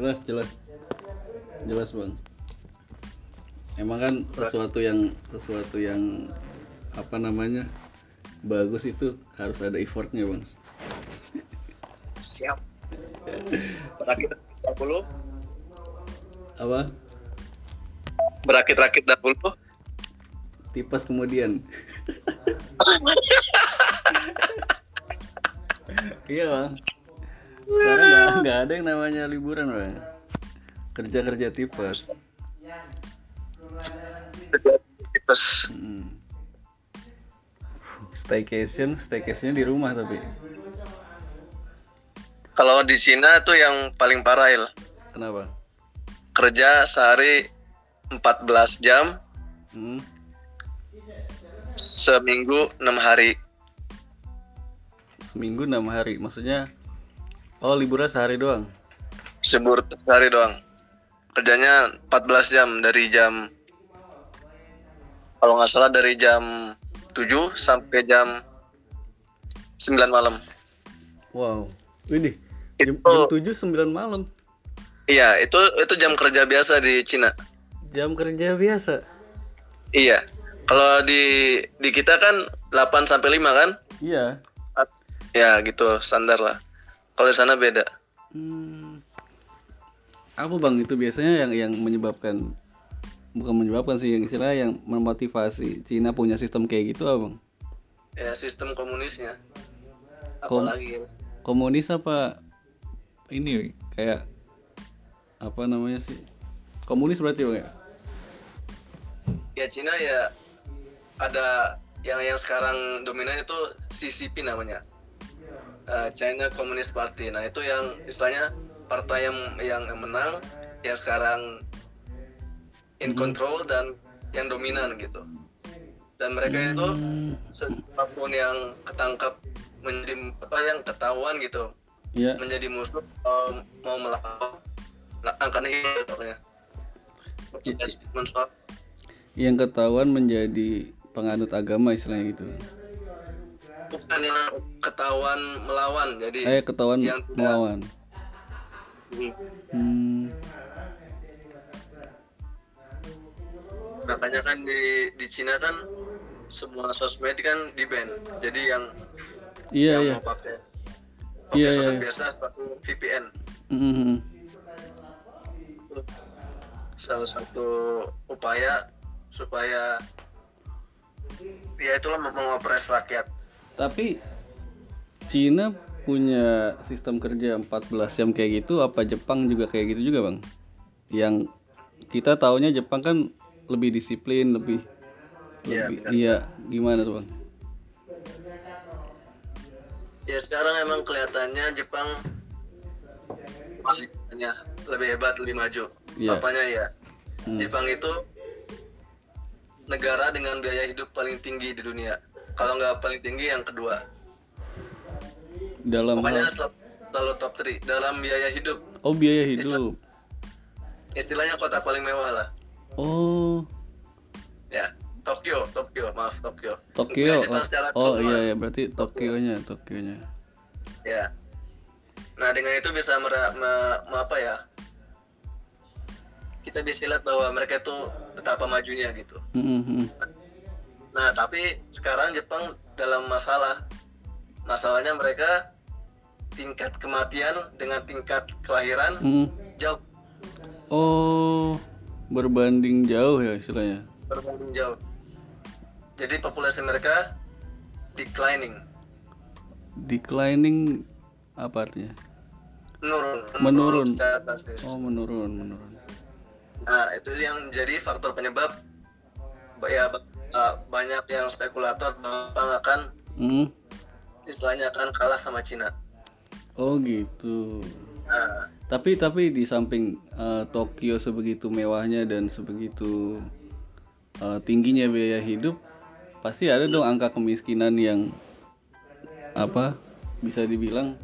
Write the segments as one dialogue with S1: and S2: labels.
S1: jelas jelas. Jelas bang. Emang kan sesuatu yang sesuatu yang apa namanya bagus itu harus ada effortnya bang.
S2: Siap. Berakit dahulu
S1: apa?
S2: Berakit-rakit dahulu
S1: tipas kemudian. Iya bang sekarang nggak ada yang namanya liburan bang. Kerja kerja tipes.
S2: Tipes.
S1: Hmm. staycation staycationnya di rumah tapi.
S2: Kalau di Cina tuh yang paling parah Il.
S1: kenapa?
S2: Kerja sehari 14 jam.
S1: Hmm?
S2: seminggu enam hari.
S1: Seminggu enam hari maksudnya oh liburan sehari doang?
S2: Sebur sehari doang. Kerjanya 14 jam dari jam kalau nggak salah dari jam 7 sampai jam 9 malam.
S1: Wow. Jam,
S2: Itu-
S1: jam 7 9 malam?
S2: Iya itu itu jam kerja biasa di Cina.
S1: Jam kerja biasa?
S2: Iya. Kalau di di kita kan 8 sampai 5 kan?
S1: Iya.
S2: Ya gitu standar lah kalau di sana beda
S1: Hmm. Apa bang itu biasanya yang yang menyebabkan bukan menyebabkan sih yang istilah yang memotivasi Cina punya sistem kayak gitu apa bang?
S2: ya sistem komunisnya
S1: Kom-
S2: apalagi
S1: Komunis apa ini kayak apa namanya sih? Komunis berarti bang ya?
S2: ya Cina ya ada yang yang sekarang dominan itu CCP namanya Eh, China Communist Party. Nah itu yang istilahnya partai yang yang menang yang sekarang in control dan yang dominan gitu. Dan mereka itu
S1: Hmm,
S2: siapa pun yang ketangkap menjadi apa yang ketahuan gitu
S1: Iya.
S2: menjadi musuh um, mau melawan akan pokoknya. Mensuap
S1: Yang ketahuan menjadi penganut agama istilahnya gitu.
S2: Bukan yang ketahuan melawan jadi
S1: Eh ketahuan
S2: Yang tidak-
S1: melawan.
S2: hmm,
S1: Hmm.
S2: makanya kan di di Cina kan semua sosmed kan di ban jadi yang
S1: Iya
S2: yang
S1: iya.
S2: mau pakai pakai
S1: Iya,
S2: sosmed
S1: iya.
S2: biasa satu VPN
S1: Mhm.
S2: salah satu upaya supaya ya itulah mengopres rakyat
S1: Tapi Cina punya sistem kerja 14 jam kayak gitu apa Jepang juga kayak gitu juga, Bang? Yang kita taunya Jepang kan lebih disiplin, lebih
S2: Iya,
S1: lebih iya gimana tuh, Bang?
S2: ya sekarang emang kelihatannya Jepang pastinya lebih hebat lebih maju
S1: Iya.
S2: apanya ya
S1: Hmm.
S2: Jepang itu negara dengan biaya hidup paling tinggi di dunia kalau nggak paling tinggi yang kedua.
S1: Dalam
S2: pokoknya
S1: hal
S2: sel- selalu top 3 dalam biaya hidup.
S1: Oh, biaya hidup.
S2: istilahnya kota paling mewah lah.
S1: Oh,
S2: ya Tokyo Tokyo. Maaf Tokyo.
S1: Tokyo. Oh, oh iya ya, berarti Tokyo-nya, Tokyo-nya.
S2: ya. Nah dengan itu bisa mera- me- me- apa ya? Kita bisa lihat bahwa mereka itu betapa majunya gitu.
S1: Mhm.
S2: nah tapi sekarang Jepang dalam masalah masalahnya mereka tingkat kematian dengan tingkat kelahiran
S1: Mhm.
S2: jauh
S1: Oh, berbanding jauh ya istilahnya.
S2: berbanding jauh jadi populasi mereka declining
S1: Declining apa artinya?
S2: menurun
S1: Menurun.
S2: drastis.
S1: Oh, menurun, menurun.
S2: Nah, itu yang menjadi faktor penyebab ba- ya uh, banyak yang spekulator bahwa akan
S1: Hmm.
S2: istilahnya akan kalah sama Cina.
S1: Oh gitu.
S2: Nah,
S1: Tapi tapi di samping eh, Tokyo sebegitu mewahnya dan sebegitu eh, tingginya biaya hidup, pasti ada dong angka kemiskinan yang apa bisa dibilang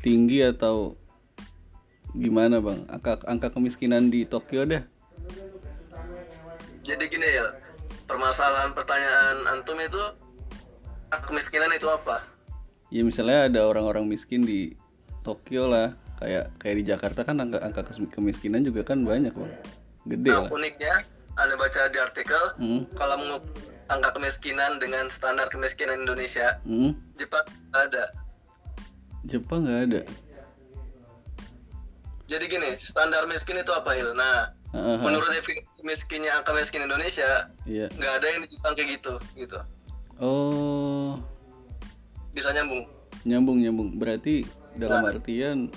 S1: tinggi atau gimana bang? Angka angka kemiskinan di Tokyo deh.
S2: Jadi gini ya, permasalahan pertanyaan antum itu kemiskinan itu apa?
S1: Ya misalnya ada orang-orang miskin di Tokyo lah, kayak kayak di Jakarta kan angka angka kemiskinan juga kan banyak bang gede
S2: Nah,
S1: lah
S2: uniknya, Anda baca di artikel,
S1: Hmm,
S2: kalau mengukur angka kemiskinan dengan standar kemiskinan Indonesia,
S1: hmm.
S2: Jepang nggak ada.
S1: Jepang nggak ada
S2: Jadi gini, standar miskin itu apa Il? Nah, Menurut definisi miskinnya angka miskin Indonesia,
S1: iya
S2: nggak ada yang di Jepang kayak gitu, gitu.
S1: oh
S2: Bisa nyambung.
S1: nyambung nyambung berarti dalam artian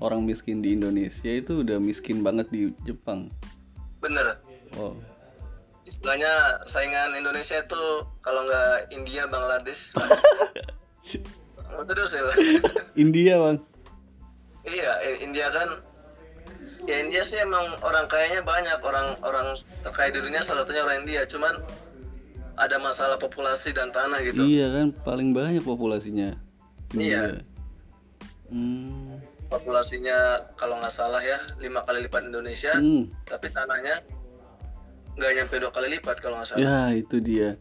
S1: orang miskin di Indonesia itu udah miskin banget di Jepang
S2: Bener.
S1: oh
S2: Istilahnya saingan Indonesia itu kalau nggak India, Bangladesh. Terus ya.
S1: India bang
S2: iya, i- India kan ya India sih emang orang kayanya banyak orang orang terkaya di dunia salah satunya orang India. Cuman ada masalah populasi dan tanah gitu.
S1: Iya kan paling banyak populasinya.
S2: Iya.
S1: hmm.
S2: populasinya kalau nggak salah ya lima kali lipat Indonesia.
S1: Hmm.
S2: tapi tanahnya nggak nyampe dua kali lipat kalau nggak salah.
S1: Ya itu dia.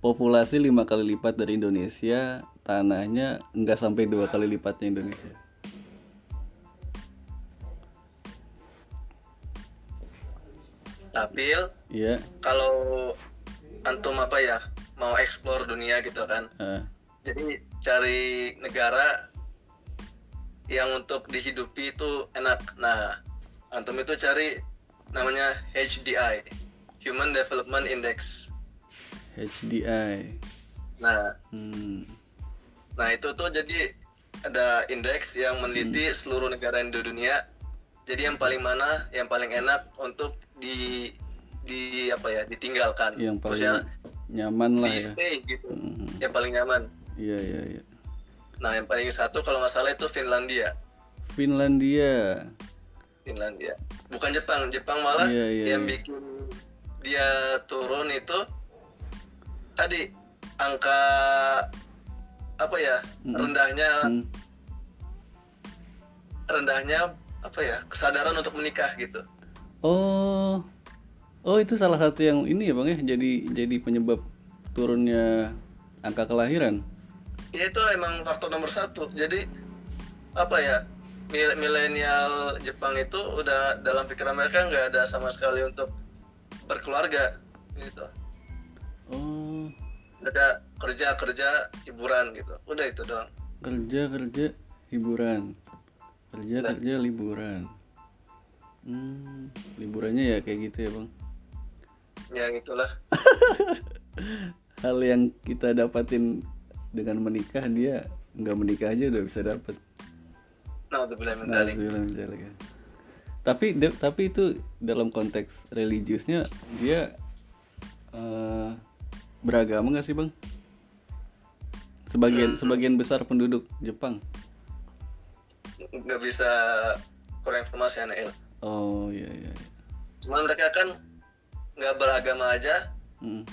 S1: Populasi lima kali lipat dari Indonesia tanahnya nggak sampai dua kali lipatnya Indonesia
S2: tapi
S1: iya.
S2: kalau antum apa ya mau explore dunia gitu kan.
S1: Ah,
S2: jadi cari negara yang untuk dihidupi itu enak. Nah antum itu cari namanya HDI Human Development Index.
S1: HDI
S2: nah
S1: hmm.
S2: nah itu tuh jadi ada indeks yang meneliti seluruh negara di dunia jadi yang paling mana yang paling enak untuk di di apa ya ditinggalkan.
S1: Yang paling
S2: Maksudnya
S1: nyaman lah
S2: di
S1: ya.
S2: stay gitu.
S1: Hmm.
S2: yang paling nyaman.
S1: Iya iya iya.
S2: Nah yang paling satu kalau nggak salah itu Finlandia.
S1: Finlandia.
S2: Finlandia. Bukan Jepang Jepang malah
S1: Iya, iya,
S2: yang
S1: iya.
S2: bikin dia turun itu tadi angka apa ya rendahnya
S1: Hmm.
S2: rendahnya apa ya kesadaran untuk menikah gitu.
S1: Oh oh itu salah satu yang ini ya bang ya? Jadi jadi penyebab turunnya angka kelahiran?
S2: Ya itu emang faktor nomor satu. Jadi apa ya mil- milenial Jepang itu udah dalam pikiran mereka nggak ada sama sekali untuk berkeluarga gitu.
S1: Oh.
S2: Ada kerja kerja hiburan gitu. Udah itu doang.
S1: Kerja kerja hiburan. Kerja kerja liburan. Hmm, liburannya ya kayak gitu ya bang
S2: ya gitulah
S1: hal yang kita dapatin dengan menikah dia nggak menikah aja udah bisa
S2: min dzalik
S1: ya. tapi de- tapi itu dalam konteks religiusnya dia eh, beragama nggak sih bang? Sebagian sebagian besar penduduk Jepang.
S2: Nggak bisa kurang informasi anak
S1: oh iya iya iya.
S2: cuman mereka kan nggak beragama aja
S1: Hmm.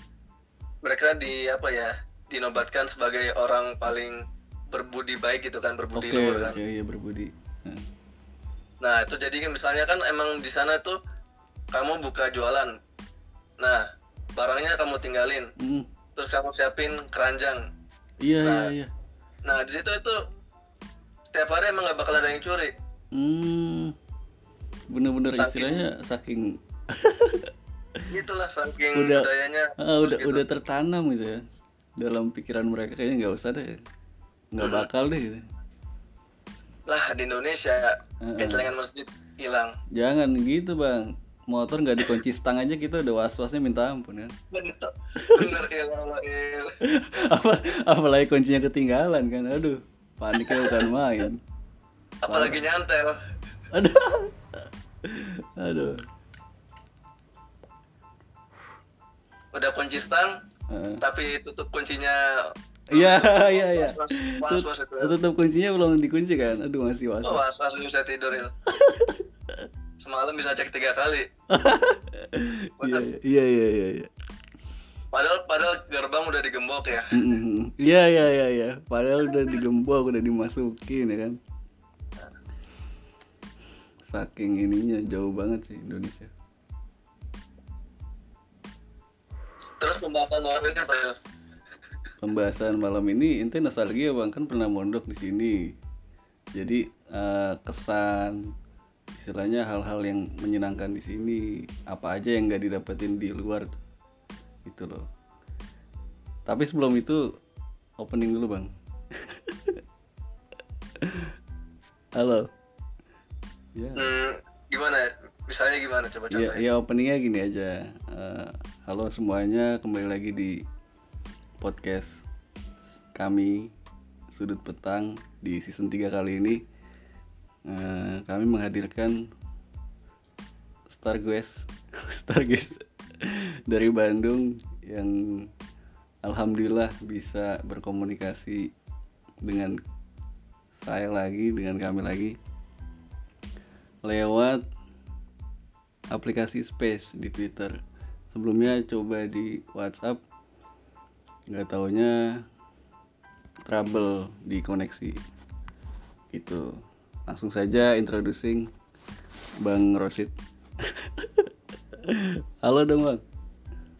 S2: mereka di apa ya dinobatkan sebagai orang paling berbudi baik gitu kan berbudi
S1: oke
S2: luhur kan
S1: iya berbudi Nah.
S2: nah itu jadi kan misalnya kan emang di sana tuh kamu buka jualan nah barangnya kamu tinggalin
S1: Hmm.
S2: terus kamu siapin keranjang
S1: iya
S2: Nah.
S1: iya iya
S2: nah di situ itu setiap hari emang nggak bakal ada yang curi
S1: hmm bener-bener
S2: Saking-
S1: istilahnya saking
S2: itulah saking
S1: Udah-
S2: budayanya.
S1: ah, udah
S2: gitu.
S1: udah tertanam gitu ya. Dalam pikiran mereka kayaknya nggak usah deh. Nggak bakal deh gitu.
S2: Lah di Indonesia
S1: Heeh.
S2: kencelengan masjid hilang.
S1: Jangan gitu bang. Motor nggak dikunci stang aja kita udah was wasnya minta ampun kan?
S2: Bener. Bener il
S1: apa apalagi kuncinya ketinggalan kan? Aduh paniknya bukan main.
S2: Apalagi nyantel.
S1: Aduh. Aduh
S2: udah kunci stang
S1: Heeh.
S2: tapi tutup kuncinya
S1: iya iya iya tutup kuncinya belum dikunci kan aduh masih was
S2: oh was was bisa tidur il semalam bisa cek tiga kali
S1: iya iya iya iya iya
S2: padahal padahal gerbang udah digembok ya.
S1: Iya iya iya iya. Padahal udah digembok, udah dimasukin ya kan. Saking ininya jauh banget sih Indonesia.
S2: Terus pembahasan malam ini apa ya
S1: Pembahasan malam ini ente nostalgia bang kan pernah mondok di sini. jadi eh, kesan istilahnya hal-hal yang menyenangkan di sini apa aja yang nggak didapetin di luar gitu loh tapi sebelum itu opening dulu bang halo ya
S2: Hmm, gimana? Misalnya gimana? Coba
S1: ya,
S2: contohin.
S1: ya openingnya gini aja Eh, halo semuanya kembali lagi di podcast kami sudut petang di season 3 kali ini Eh, kami menghadirkan Star Guest Star Guest dari Bandung yang alhamdulillah bisa berkomunikasi dengan saya lagi dengan kami lagi lewat aplikasi Space di Twitter. Sebelumnya coba di WhatsApp, nggak taunya trouble di koneksi. Itu langsung saja introducing Bang Rosid. Halo dong bang.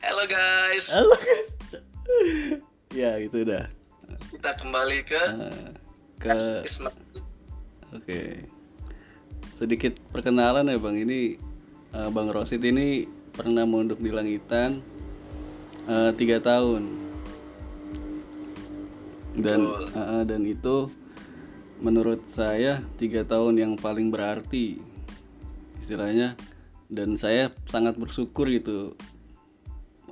S2: Halo guys,
S1: Halo guys. ya itu udah.
S2: kita kembali ke
S1: Eh, ke. Oke. Sedikit perkenalan ya Bang. Ini eh, Bang Rosid ini pernah mondok di Langitan eh, tiga tahun. Dan
S2: Betul.
S1: eh, dan itu menurut saya tiga tahun yang paling berarti istilahnya dan saya sangat bersyukur gitu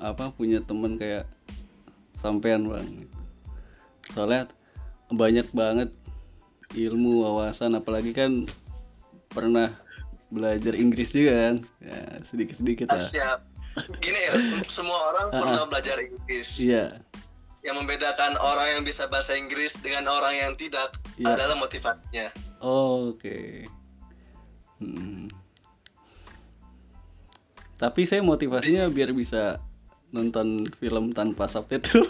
S1: apa punya temen kayak sampean bang soalnya banyak banget ilmu wawasan apalagi kan pernah belajar Inggris juga kan ya sedikit sedikit
S2: Ah,
S1: lah
S2: Siap. Gini ya, sem- semua orang pernah belajar Inggris.
S1: iya
S2: Yang membedakan orang yang bisa bahasa Inggris dengan orang yang tidak
S1: Iya.
S2: adalah motivasinya.
S1: Oh, oke Hmm. tapi saya motivasinya biar bisa nonton film tanpa subtitle.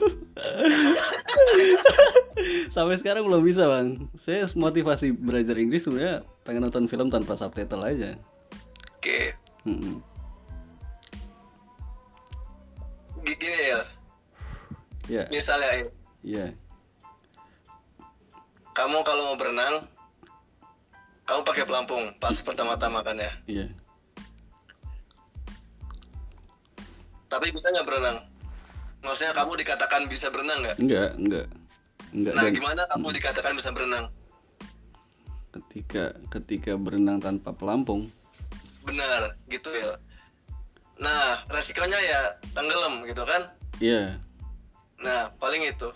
S1: Sampai sekarang belum bisa bang. Saya motivasi belajar Inggris sebenarnya pengen nonton film tanpa subtitle aja.
S2: Oke,
S1: Hmm.
S2: G- gini ya.
S1: ya.
S2: Misalnya ya,
S1: ya.
S2: Kamu kalau mau berenang, kamu pakai pelampung pas pertama-tama kan ya.
S1: iya
S2: Tapi bisa nggak berenang? Maksudnya kamu dikatakan bisa berenang nggak?
S1: enggak enggak enggak
S2: Nah,
S1: dan
S2: gimana kamu dikatakan bisa berenang?
S1: ketika ketika berenang tanpa pelampung
S2: Benar, gitu ya. Nah, resikonya ya tenggelam gitu kan?
S1: iya
S2: Nah, paling itu.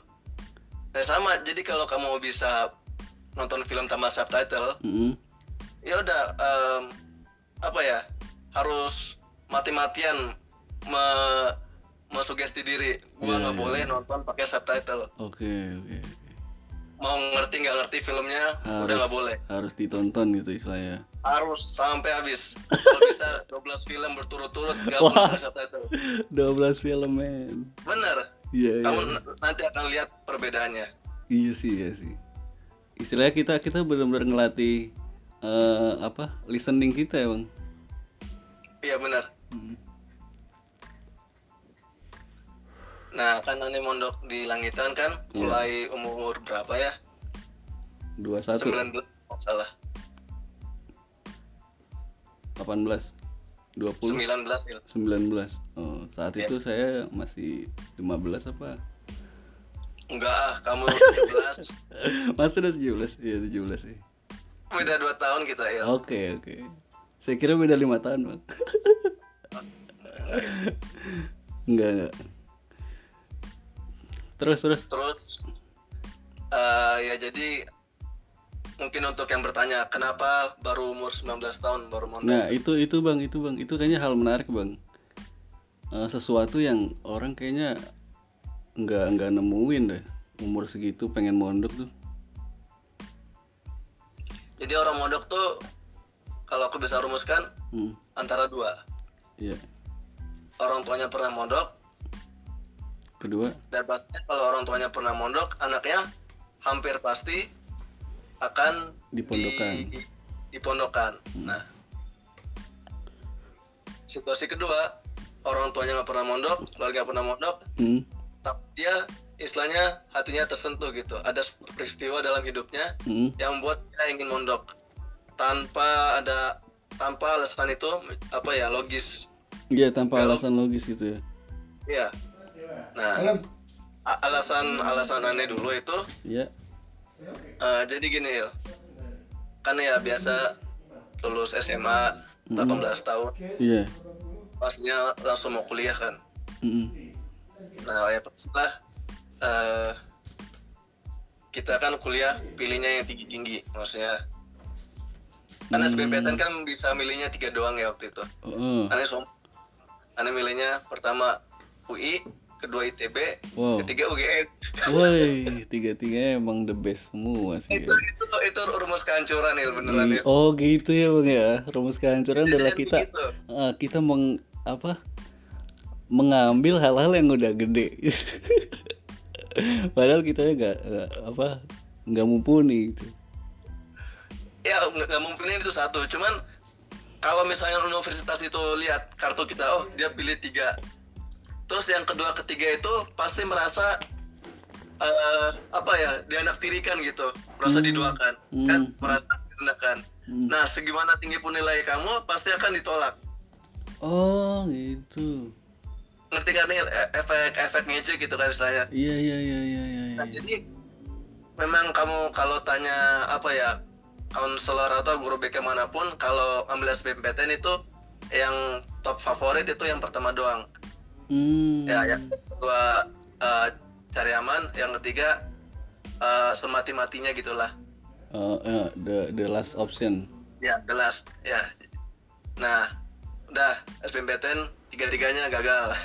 S2: Nah, sama. Jadi kalau kamu bisa nonton film tanpa subtitle,
S1: Mm-mm.
S2: ya udah em, apa ya? Harus mati-matian me mesugesti diri. Gua
S1: Iya,
S2: nggak
S1: iya.
S2: boleh nonton pakai subtitle.
S1: oke oke
S2: Mau ngerti nggak ngerti filmnya,
S1: Harus.
S2: udah nggak boleh.
S1: harus ditonton gitu istilahnya
S2: Harus sampai habis. Kalau bisa 12 film berturut-turut gak boleh subtitle.
S1: 12 film men
S2: Bener.
S1: iya iya
S2: Kamu n- nanti akan lihat perbedaannya.
S1: iya sih iya sih istilahnya kita kita benar-benar ngelatih eh, apa listening kita ya bang
S2: Iya benar.
S1: Hmm.
S2: Nah, kan Ane mondok di Langitan kan
S1: Iya.
S2: mulai umur berapa ya?
S1: 21
S2: 19 oh, salah.
S1: 18 20
S2: 19 ya.
S1: 19 oh saat
S2: Iya.
S1: itu saya masih 15 apa
S2: Enggak ah, kamu 17.
S1: Mas sudah 17 iya 17 sih
S2: Beda 2 tahun kita ya.
S1: Oke oke. Saya kira beda lima tahun bang. enggak enggak. Terus terus.
S2: Terus eh, ya jadi mungkin untuk yang bertanya kenapa baru umur 19 tahun baru mondok?
S1: Nah itu itu bang itu bang itu kayaknya hal menarik bang. Eh, sesuatu yang orang kayaknya nggak nggak nemuin deh umur segitu pengen mondok tuh.
S2: Jadi orang mondok tuh kalau aku bisa rumuskan
S1: Hmm.
S2: antara dua.
S1: Iya.
S2: Orang tuanya pernah mondok
S1: Kedua.
S2: dan pastinya kalau orang tuanya pernah mondok, anaknya hampir pasti akan
S1: Dipondokan.
S2: di, dipondokan. Nah, situasi kedua, orang tuanya nggak pernah mondok, keluarga pernah mondok,
S1: Hmm.
S2: tapi dia istilahnya hatinya tersentuh gitu ada peristiwa dalam hidupnya
S1: Mm-mm.
S2: yang membuat dia ingin mondok tanpa ada tanpa alasan itu apa ya logis
S1: Iya tanpa
S2: Kalau-
S1: alasan logis gitu ya.
S2: ya nah alasan alasan aneh dulu itu
S1: Iya.
S2: eh, jadi gini Il. kan ya biasa lulus SMA 18 tahun
S1: Iya.
S2: pastinya langsung mau kuliah kan
S1: Mm-mm.
S2: nah ya setelah eh, kita kan kuliah pilihnya yang tinggi tinggi maksudnya karena SBMPTN kan bisa milihnya tiga doang ya waktu itu
S1: Oh,
S2: aneh som aneh milihnya pertama UI kedua ITB
S1: Wow.
S2: ketiga UGM
S1: woi tiga-tiganya emang the best semua sih.
S2: itu
S1: ya.
S2: itu itu rumus kehancuran ya beneran ya
S1: Oh gitu ya bang ya. Rumus kehancuran adalah
S2: Jadi
S1: kita ah, kita meng apa mengambil hal-hal yang udah gede. Padahal kita nggak apa nggak mumpuni gitu.
S2: ya nggak mungkin itu satu cuman kalau misalnya universitas itu lihat kartu kita oh dia pilih tiga terus yang kedua ketiga itu pasti merasa eh, apa ya dianaktirikan gitu merasa diduakan
S1: Hmm.
S2: kan merasa direndahkan
S1: Hmm.
S2: nah segimana tinggi pun nilai kamu pasti akan ditolak
S1: Oh gitu.
S2: ngerti kan nih e- efek efek ngejek gitu kan istilahnya
S1: Iya iya iya iya iya.
S2: nah
S1: iya.
S2: jadi memang kamu kalau tanya apa ya konselor atau guru BK mana pun kalau ambil SBMPTN itu yang top favorit itu yang pertama doang
S1: Hmm.
S2: ya yang kedua eh, cari aman. Yang ketiga eh, semati matinya gitulah.
S1: Oh, eh, the the last option.
S2: ya the last. Ya. Nah udah. SBMPTN tiga tiganya gagal.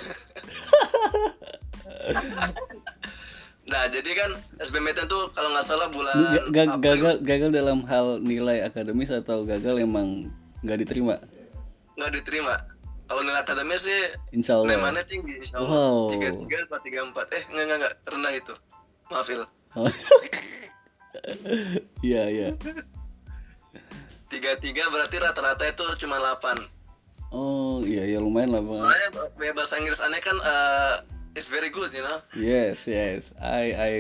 S2: Nah jadi kan SBMPTN tuh kalau nggak salah bulan April.
S1: gagal gagal dalam hal nilai akademis atau gagal emang nggak diterima?
S2: Nggak diterima kalau nilai akademis sih
S1: insya Allah.
S2: nilainya tinggi? Insya Allah. Tiga tiga empat tiga empat. Eh nggak nggak nggak rendah itu. Maaf Il
S1: iya iya.
S2: Tiga tiga berarti rata-rata itu cuma 8
S1: oh iya iya lumayan lah bang.
S2: Soalnya ya, bahasa Inggris aneh kan uh, is very good you know?
S1: Yes yes. I I.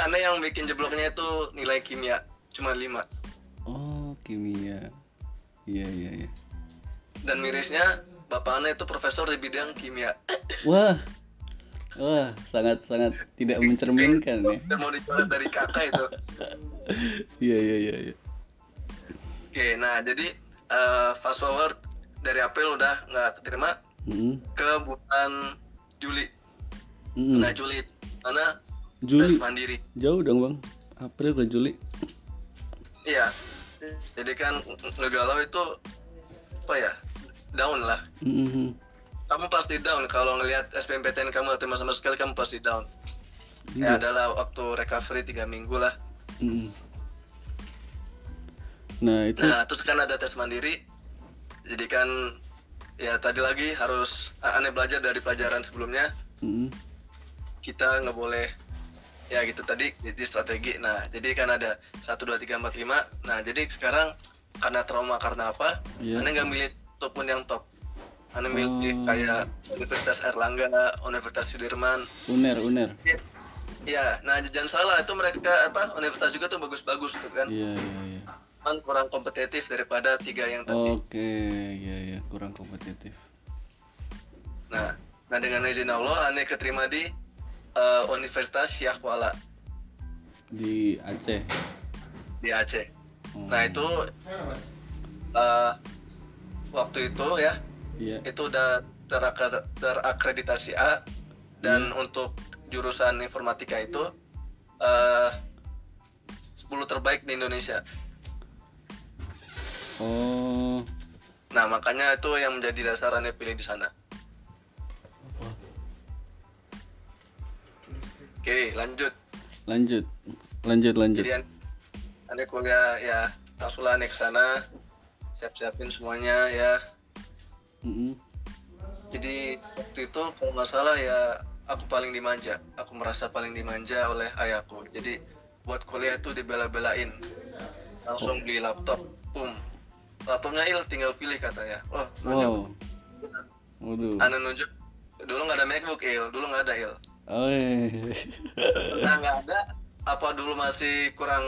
S2: Aneh yang bikin jebloknya itu nilai kimia cuma 5
S1: oh kimia. Iya iya iya
S2: dan mirisnya bapak aneh itu profesor di bidang kimia.
S1: Wah. Wah sangat sangat tidak mencerminkan ya.
S2: Mau dicoret dari kakak itu.
S1: Iya iya iya iya.
S2: Oke nah jadi uh, fast forward dari April udah nggak keterima
S1: Mm-mm.
S2: ke bulan Juli.
S1: Mm-mm.
S2: nah Juli mana?
S1: Juli.
S2: Mandiri.
S1: Jauh dong bang. April ke Juli.
S2: Iya. Jadi kan ngegalau itu apa ya down lah
S1: Mm-mm.
S2: kamu pasti down kalau ngelihat SBMPTN kamu atau sama sekali kamu pasti down
S1: Iya.
S2: ya adalah waktu recovery tiga minggu lah
S1: Mm-mm. nah itu
S2: nah terus kan ada tes mandiri jadi kan ya tadi lagi harus aneh belajar dari pelajaran sebelumnya
S1: Mm-mm.
S2: kita nggak boleh ya gitu tadi jadi strategi nah jadi kan ada satu dua tiga empat lima nah jadi sekarang karena trauma karena apa
S1: Iya.
S2: aneh nggak milih satu pun yang top. Milih
S1: Oh.
S2: kayak Universitas Erlangga Universitas Sudirman.
S1: Uner uner.
S2: Ya nah jangan salah itu mereka apa universitas juga tuh bagus-bagus tuh kan.
S1: Iya iya iya.
S2: Cuman kurang kompetitif daripada tiga yang tadi.
S1: Oke iya iya. Kurang kompetitif.
S2: Nah nah dengan izin Allah aneh keterima di eh, Universitas Syah Kuala.
S1: Di Aceh.
S2: Di Aceh.
S1: Oh.
S2: Nah itu eh, waktu itu ya
S1: iya
S2: itu udah terakre- terakreditasi A dan untuk jurusan informatika itu eh 10 terbaik di Indonesia.
S1: oh
S2: Nah makanya itu yang menjadi dasarannya pilih di sana. Oke lanjut.
S1: lanjut lanjut lanjut
S2: Jadi an- ane kuliah ya langsung lah ke sana siap-siapin semuanya ya.
S1: Mm-mm.
S2: jadi waktu itu kalau nggak salah ya aku paling dimanja. Aku merasa paling dimanja oleh ayahku. Jadi buat kuliah itu dibela-belain. Langsung beli laptop boom. Laptopnya il tinggal pilih katanya. Oh
S1: wow. waduh.
S2: Ane nunjuk dulu nggak ada macbook il. Dulu nggak ada il.
S1: Oh, iya.
S2: nah nggak ada apa dulu masih kurang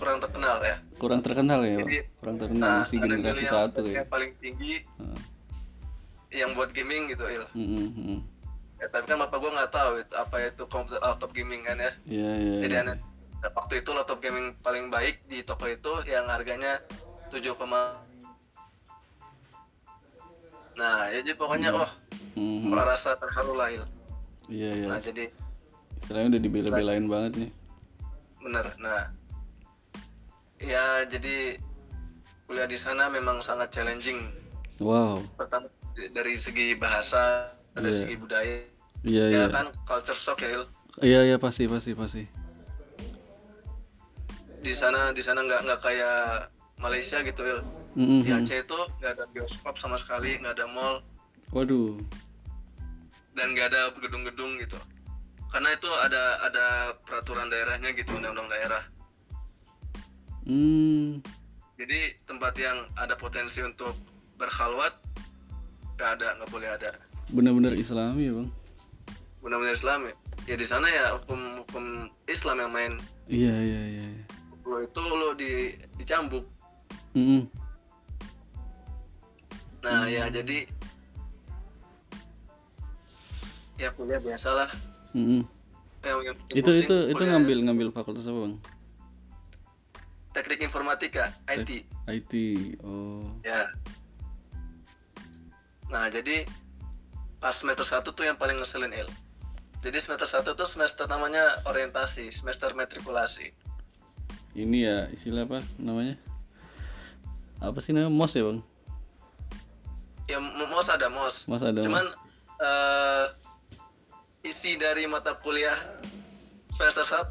S2: kurang terkenal ya
S1: kurang terkenal ya?
S2: Jadi,
S1: Kurang terkenal
S2: nah
S1: masih generasi
S2: yang
S1: satu ya.
S2: paling tinggi
S1: Heeh.
S2: yang buat gaming gitu il
S1: Mm-mm, mm.
S2: ya, tapi kan bapak gua nggak tahu itu, apa itu komputer laptop gaming kan ya
S1: Iya, iya.
S2: jadi
S1: iya.
S2: aneh waktu itu laptop gaming paling baik di toko itu yang harganya 7, nah jadi pokoknya
S1: Hmm.
S2: oh
S1: Mhm.
S2: merasa terharu lah il
S1: Iya, iya.
S2: nah jadi
S1: Istilahnya udah dibela-belain banget nih.
S2: Bener nah ya jadi kuliah di sana memang sangat challenging
S1: Wow.
S2: pertama dari segi bahasa dari
S1: Iya.
S2: segi budaya
S1: Iya, iya.
S2: ya kan culture shock ya.
S1: Iya, iya pasti, pasti, pasti.
S2: di sana di sana nggak nggak kayak Malaysia gitu Il.
S1: Mhm.
S2: di Aceh itu nggak ada bioskop sama sekali nggak ada mall
S1: Waduh.
S2: dan nggak ada gedung-gedung gitu karena itu ada ada peraturan daerahnya gitu undang-undang daerah
S1: Hmm.
S2: jadi tempat yang ada potensi untuk berkhalwat nggak ada nggak boleh ada
S1: Benar-benar Islami ya, Bang.
S2: benar-benar Islam ya di sana ya hukum hukum Islam yang main
S1: Iya, iya, iya. iya.
S2: lo itu lo di dicambuk
S1: Mhm.
S2: nah ya jadi ya kuliah biasalah
S1: Mhm.
S2: yang, yang
S1: Itu itu itu ngambil ngambil fakultas apa, Bang?
S2: teknik informatika IT
S1: IT. Oh.
S2: ya nah jadi pas semester 1 tuh yang paling ngeselin Il jadi semester 1 tuh semester namanya orientasi semester matrikulasi
S1: Ini ya istilah apa namanya? Apa sih namanya? MOS ya, Bang?
S2: ya mos ada mos
S1: Mas ada.
S2: cuman eh, isi dari mata kuliah semester 1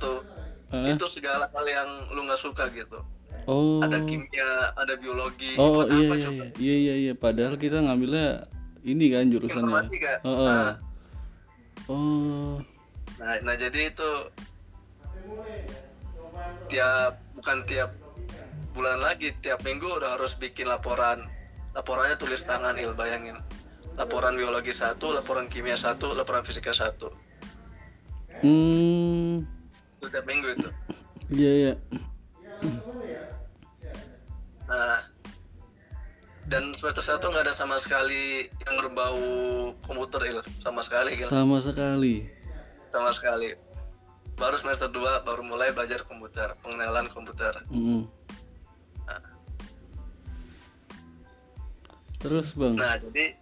S1: Hah?
S2: itu segala hal yang lu nggak suka gitu
S1: Oh.
S2: ada kimia ada biologi
S1: Oh,
S2: buat
S1: iya
S2: apa
S1: iya,
S2: coba
S1: iya iya iya iya padahal kita ngambilnya ini kan jurusannya.
S2: informatika
S1: Oh, oh.
S2: nah,
S1: Oh.
S2: nah nah jadi itu tiap bukan tiap bulan lagi tiap minggu udah harus bikin laporan laporannya tulis tangan il bayangin laporan biologi satu laporan kimia satu laporan fisika satu
S1: Hmm.
S2: tiap minggu itu
S1: Iya iya.
S2: Nah, dan semester satu nggak ada sama sekali yang berbau komputer il, sama sekali Gil.
S1: Sama sekali.
S2: sama sekali. Baru semester 2 baru mulai belajar komputer, pengenalan komputer.
S1: Mm. Terus bang.
S2: Nah, jadi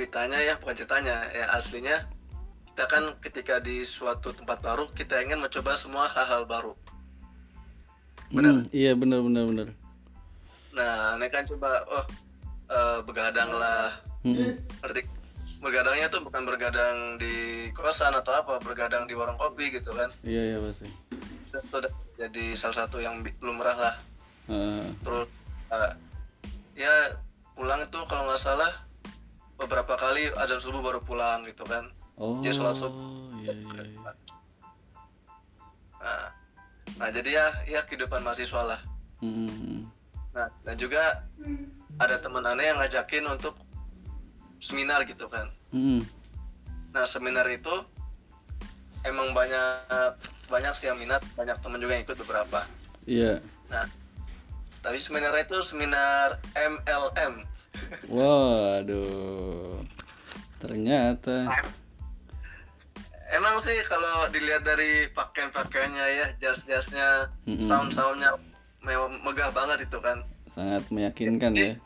S2: ceritanya ya bukan ceritanya ya aslinya kita kan ketika di suatu tempat baru kita ingin mencoba semua hal-hal baru.
S1: Mm, iya benar benar benar.
S2: Nah, ini kan coba oh eh, begadang lah
S1: Mm.
S2: ngerti bergadangnya tuh bukan bergadang di kosan atau apa bergadang di warung kopi gitu kan
S1: Iya iya pasti.
S2: itu udah jadi salah satu yang lumrah lah
S1: Ah,
S2: terus eh, ya pulang itu kalau nggak salah beberapa kali ada subuh baru pulang gitu kan
S1: oh.
S2: Dia sholat subuh.
S1: Iya iya. iya.
S2: nah, nah jadi ya ya kehidupan mahasiswa lah
S1: Mm.
S2: nah dan juga ada teman aneh yang ngajakin untuk seminar gitu kan
S1: Mm.
S2: Nah seminar itu emang banyak banyak sih yang minat, banyak teman juga yang ikut beberapa.
S1: Iya.
S2: Nah tapi seminar itu seminar MLM.
S1: Waduh. Ternyata.
S2: Emang sih kalau dilihat dari pakaian-pakaiannya ya, jas-jasnya,
S1: Mm-mm.
S2: sound-soundnya me- megah banget itu kan.
S1: sangat meyakinkan ya.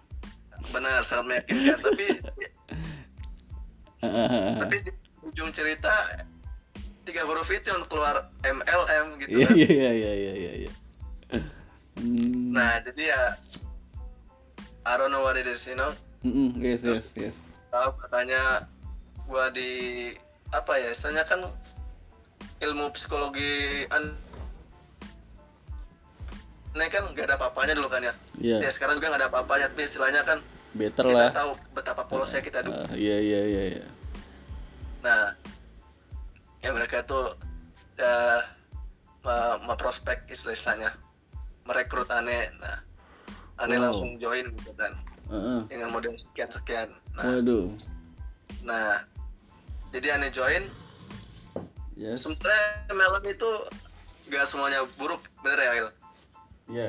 S2: Benar, sangat meyakinkan. tapi tapi di ujung cerita tiga huruf itu yang keluar MLM gitu
S1: Iya
S2: kan.
S1: iya iya iya iya iya. iya. Hmm.
S2: Nah jadi ya I don't know what it is, you know.
S1: Mm-mm, yes yes yes.
S2: tahu katanya gua di apa ya istilahnya kan ilmu psikologi an ini kan gak ada apa-apanya dulu kan ya
S1: Iya.
S2: ya sekarang juga gak ada apa-apanya tapi istilahnya kan
S1: Better
S2: kita
S1: lah.
S2: tahu betapa polosnya kita dulu
S1: Ah, iya iya iya iya.
S2: nah ya mereka tuh ya me- memprospek istilahnya merekrut aneh nah aneh
S1: Wow.
S2: langsung join gitu kan.
S1: Heeh.
S2: dengan model sekian sekian nah.
S1: Waduh.
S2: Nah, jadi aneh join.
S1: Yes.
S2: Sebenarnya MLM itu gak semuanya buruk bener ya Il?
S1: ya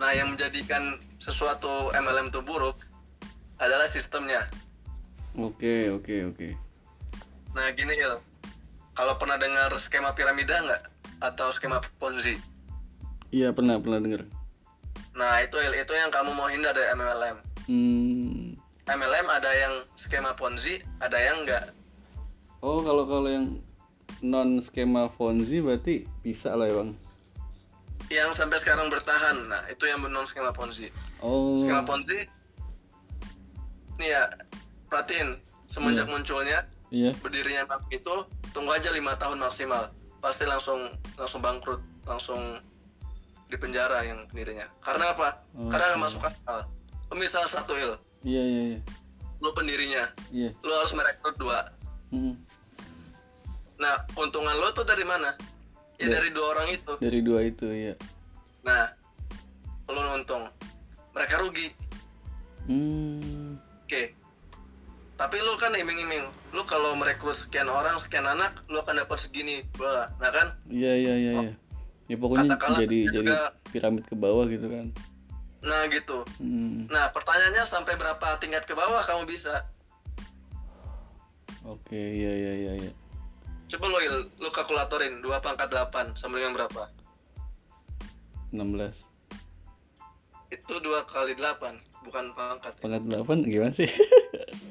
S2: nah yang menjadikan sesuatu MLM itu buruk adalah sistemnya.
S1: Oke oke oke.
S2: Nah gini Il kalau pernah dengar skema piramida nggak? Atau skema ponzi?
S1: Iya pernah pernah dengar
S2: nah itu itu yang kamu mau hindar dari MLM
S1: hmm.
S2: MLM ada yang skema ponzi ada yang enggak
S1: oh kalau kalau yang non skema Ponzi berarti bisa lah ya bang.
S2: Yang sampai sekarang bertahan. Nah itu yang non skema ponzi.
S1: Oh.
S2: Skema ponzi nih ya perhatiin semenjak munculnya
S1: iya.
S2: berdirinya bank itu tunggu aja lima tahun maksimal. Pasti langsung langsung bangkrut langsung di penjara yang pendirinya. Karena apa? Karena nggak masuk akal. Lu misal satu il.
S1: Iya iya iya.
S2: Lu pendirinya.
S1: Iya.
S2: Lu harus merekrut dua.
S1: Hmm.
S2: nah keuntungan lu tuh dari mana? Ya dari dua orang itu.
S1: Dari dua itu iya.
S2: Nah lu untung. Mereka rugi.
S1: Hmm.
S2: Oke. Tapi lu kan iming-iming. Lu kalau merekrut sekian orang sekian anak lu akan dapat segini bah nah kan?
S1: Iya iya iya iya ya pokoknya
S2: Katakanlah
S1: jadi
S2: juga-
S1: jadi piramid ke bawah gitu kan.
S2: Nah gitu.
S1: Hmm.
S2: nah pertanyaannya sampai berapa tingkat ke bawah kamu bisa?
S1: Oke iya iya iya iya
S2: coba Il, lu kalkulatorin. 2 pangkat 8 sama dengan berapa?
S1: 16
S2: itu 2 kali 8 bukan pangkat
S1: pangkat 8 gimana sih?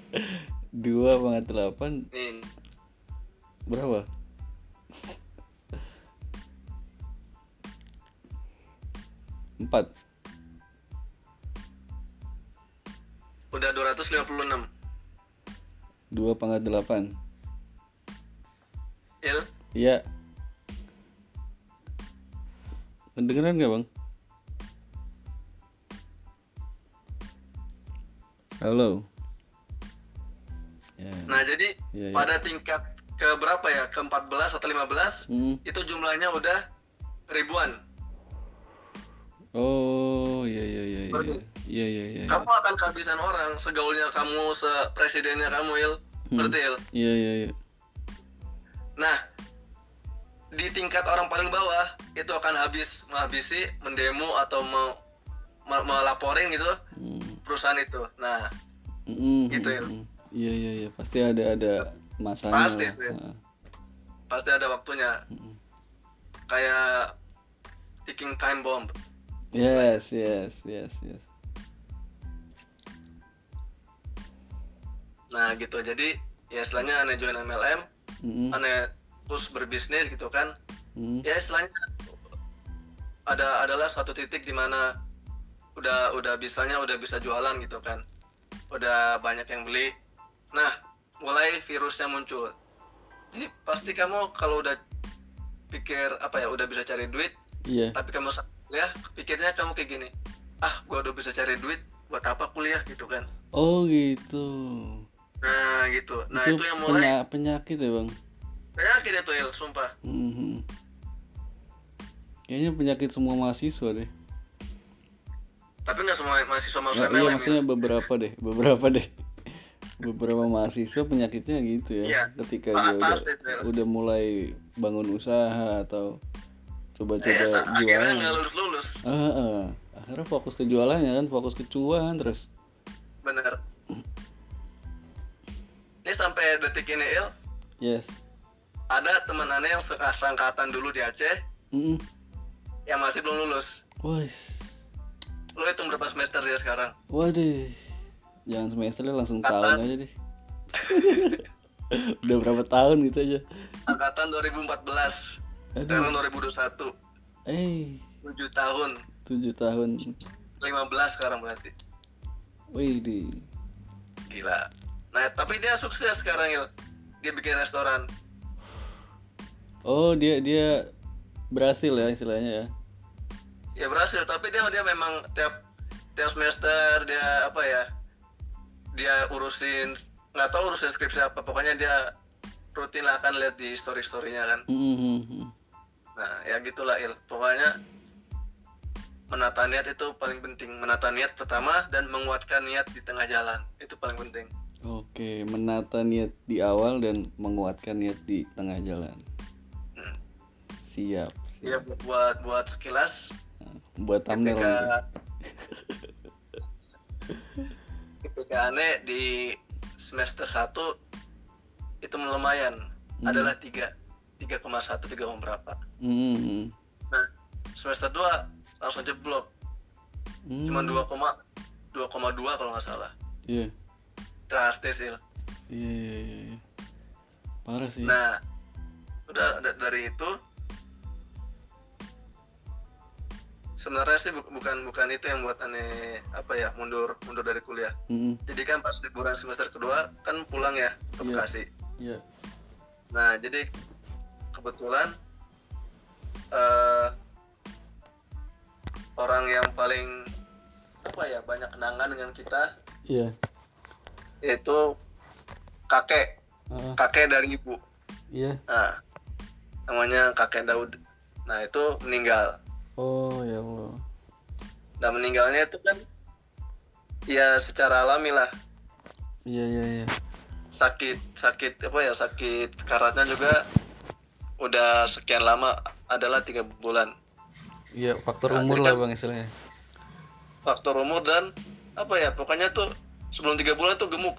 S1: Dua pangkat 8
S2: nih.
S1: Berapa empat
S2: udah 256
S1: dua pangkat 8
S2: Il
S1: iya Kedengeran nggak bang? Halo. Ya.
S2: nah jadi
S1: Iya, iya.
S2: pada tingkat ke berapa ya ke 14 atau 15
S1: Hmm.
S2: itu jumlahnya udah ribuan
S1: Oh iya iya iya iya
S2: Baru.
S1: iya iya iya
S2: kamu akan kehabisan orang segaulnya kamu sepresidennya kamu Il ngerti Il
S1: iya iya iya
S2: nah di tingkat orang paling bawah itu akan habis menghabisi mendemo atau mau me- melaporin gitu
S1: Hmm.
S2: perusahaan itu nah
S1: Mm-mm,
S2: Gitu ya.
S1: mm-mm. Iya iya iya pasti ada ada masanya.
S2: Pasti ya.
S1: Heeh.
S2: pasti ada waktunya
S1: Mm-mm.
S2: kayak ticking time bomb
S1: Yes yes yes yes.
S2: nah gitu jadi ya istilahnya aneh join MLM
S1: Mm-mm.
S2: aneh terus berbisnis gitu kan
S1: Mm.
S2: ya istilahnya ada adalah satu titik di mana udah udah bisanya udah bisa jualan gitu kan udah banyak yang beli nah mulai virusnya muncul jadi pasti kamu kalau udah pikir apa ya udah bisa cari duit
S1: Iya.
S2: tapi kamu kuliah pikirnya kamu kayak gini ah gua udah bisa cari duit buat apa kuliah gitu kan
S1: Oh gitu.
S2: nah gitu nah
S1: itu
S2: itu, yang mulai
S1: penya- penyakit ya bang.
S2: penyakit itu Il, sumpah
S1: Mhm. Kayaknya penyakit semua mahasiswa deh.
S2: tapi nggak semua mahasiswa masuk
S1: Nggak, iya maksudnya beberapa deh, beberapa deh. Beberapa mahasiswa penyakitnya gitu ya.
S2: Iya.
S1: Ketika dia udah,
S2: pasti itu, ya.
S1: udah mulai bangun usaha atau coba-coba
S2: Eh,
S1: jualan.
S2: nggak lulus lulus
S1: Ah, ah. akhirnya fokus ke jualannya kan, fokus ke cuan terus.
S2: bener ini sampai detik ini Il
S1: Yes.
S2: ada teman aneh yang se- seangkatan dulu di Aceh
S1: Mm
S2: yang masih belum lulus
S1: Wais.
S2: lu hitung berapa semester dia sekarang
S1: Waduh. Jangan semesternya langsung tahun
S2: Angkatan.
S1: aja deh. Udah berapa tahun gitu aja.
S2: angkatan 2014
S1: Aduh.
S2: sekarang 2021
S1: Eh,
S2: 7 tahun
S1: 7 tahun.
S2: 15 sekarang berarti
S1: Wih, di.
S2: gila nah tapi dia sukses sekarang Il dia bikin restoran
S1: Oh, dia dia berhasil ya istilahnya ya.
S2: ya berhasil tapi dia dia memang tiap tiap semester dia apa ya dia urusin nggak tahu urusin skripsi apa pokoknya dia rutin lah kan lihat di story storynya kan
S1: Mhm.
S2: Nah ya gitulah il. Pokoknya menata niat itu paling penting. Menata niat pertama dan menguatkan niat di tengah jalan. Itu paling penting.
S1: Oke. Menata niat di awal dan menguatkan niat di tengah jalan. Siap.
S2: ya buat buat sekilas.
S1: Buat thumbnail
S2: ketika ketika aneh di semester 1 itu lumayan. Adalah tiga tiga koma satu tiga koma berapa
S1: Hmm.
S2: nah semester 2 langsung jeblok
S1: Hmm.
S2: cuma dua koma dua koma dua kalau nggak salah
S1: Iya.
S2: drastis sih
S1: Iya, iya, iya, iya. Parah sih.
S2: nah udah da- dari itu sebenarnya sih bu- bukan bukan itu yang buat aneh apa ya mundur mundur dari kuliah
S1: Hmm.
S2: jadi kan pas liburan semester kedua kan pulang ya ke
S1: Iya.
S2: Bekasi
S1: Iya.
S2: nah jadi kebetulan eh orang yang paling apa ya banyak kenangan dengan kita
S1: Iya.
S2: yaitu kakek
S1: Ah,
S2: kakek dari ibu
S1: iya.
S2: nah namanya kakek Daud nah itu meninggal
S1: Oh, ya Allah.
S2: dan meninggalnya itu kan ya secara alami lah
S1: Iya, iya, iya.
S2: sakit sakit apa ya sakit karatnya juga udah sekian lama adalah tiga bulan
S1: Iya, faktor
S2: Nah,
S1: umur lah
S2: kan-
S1: Bang istilahnya.
S2: faktor umur dan apa ya pokoknya tuh sebelum tiga bulan tuh gemuk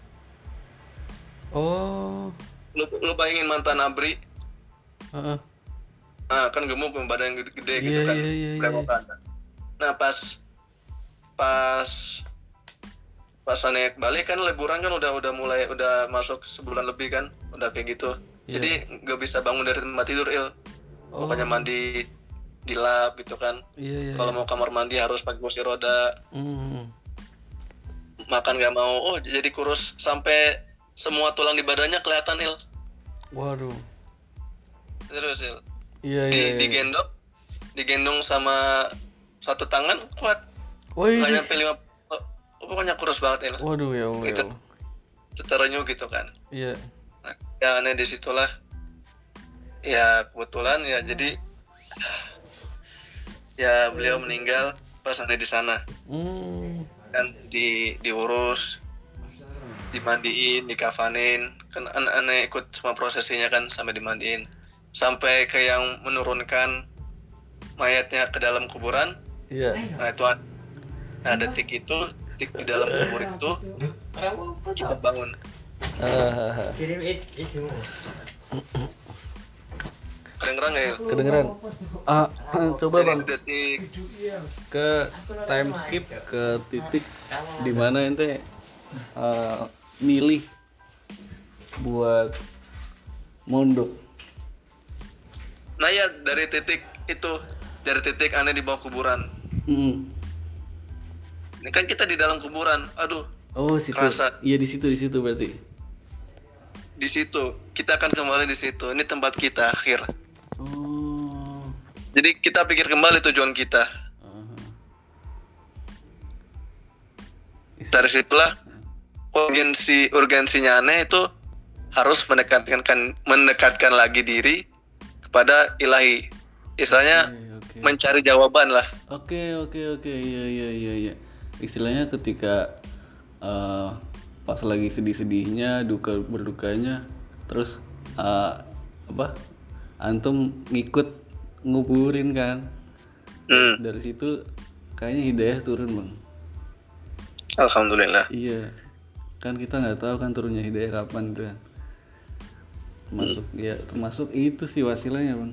S1: Oh.
S2: lu, lu bayangin mantan abri
S1: Heeh.
S2: nah kan gemuk badan gede, gede
S1: Iya,
S2: gitu kan
S1: iya, iya, iya.
S2: brewokan. nah pas pas pas naik balik kan liburan kan udah udah mulai udah masuk sebulan lebih kan udah kayak gitu
S1: Iya.
S2: jadi nggak bisa bangun dari tempat tidur il
S1: Oh.
S2: pokoknya mandi di lab gitu kan
S1: Iya, iya.
S2: kalau mau kamar mandi harus pakai kursi roda
S1: Hmm.
S2: makan nggak mau oh jadi kurus sampai semua tulang di badannya kelihatan il
S1: Waduh.
S2: terus il
S1: Iya,
S2: di,
S1: iya, iya.
S2: digendong digendong sama satu tangan kuat
S1: Wih.
S2: nggak nyampe lima oh, pokoknya kurus banget il
S1: Waduh, ya Allah. Ya
S2: Itu. Gitu kan
S1: Iya.
S2: nah, ya aneh di situlah ya kebetulan ya. Jadi ya beliau meninggal pas aneh di sana.
S1: Hmm.
S2: kan di diurus dimandiin dikafanin kan an- aneh ikut semua prosesinya kan sampai dimandiin. Sampai ke yang menurunkan mayatnya ke dalam kuburan.
S1: Iya.
S2: nah itu nah detik itu detik di dalam kubur itu kita bangun.
S3: Itu
S2: kedengeran ya
S1: kedengeran. Ah, coba Bang
S2: detik
S1: ke time skip ke titik di mana ente eh, milih buat mondok.
S2: nah ya dari titik itu dari titik aneh di bawah kuburan
S1: Hmm.
S2: ini kan kita di dalam kuburan aduh
S1: Oh, situ.
S2: Kerasa.
S1: Iya di situ di situ berarti.
S2: di situ kita akan kembali di situ ini tempat kita akhir. Jadi kita pikir kembali tujuan kita
S1: Aha.
S2: dari situlah urgensi urgensinya aneh itu harus mendekatkan mendekatkan lagi diri kepada ilahi istilahnya
S1: Oke, oke.
S2: mencari jawaban lah
S1: Oke oke oke iya iya iya iya. Istilahnya ketika eh, pas lagi sedih-sedihnya, duka berdukanya, terus eh, apa? Antum ngikut nguburin kan.
S2: hmm,
S1: Dari situ kayaknya hidayah turun bang.
S2: alhamdulillah
S1: Iya. Kan kita nggak tahu kan turunnya hidayah kapan itu kan. Termasuk ya termasuk itu sih wasilanya bang.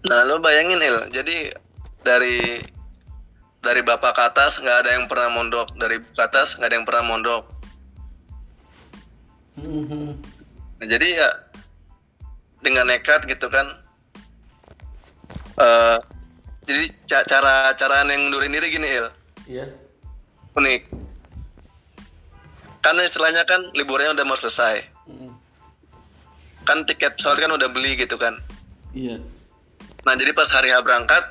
S2: nah lo bayangin il jadi dari dari bapak ke atas nggak ada yang pernah mondok dari ke atas nggak ada yang pernah mondok
S1: Mhm.
S2: Nah, jadi ya dengan nekat gitu kan. eh jadi ca- cara cara yang mundurin diri gini il
S1: Iya.
S2: unik. Kan istilahnya kan liburnya udah mau selesai.
S1: Mhm.
S2: Kan tiket pesawat kan udah beli gitu kan.
S1: Iya.
S2: Nah jadi pas hari H berangkat,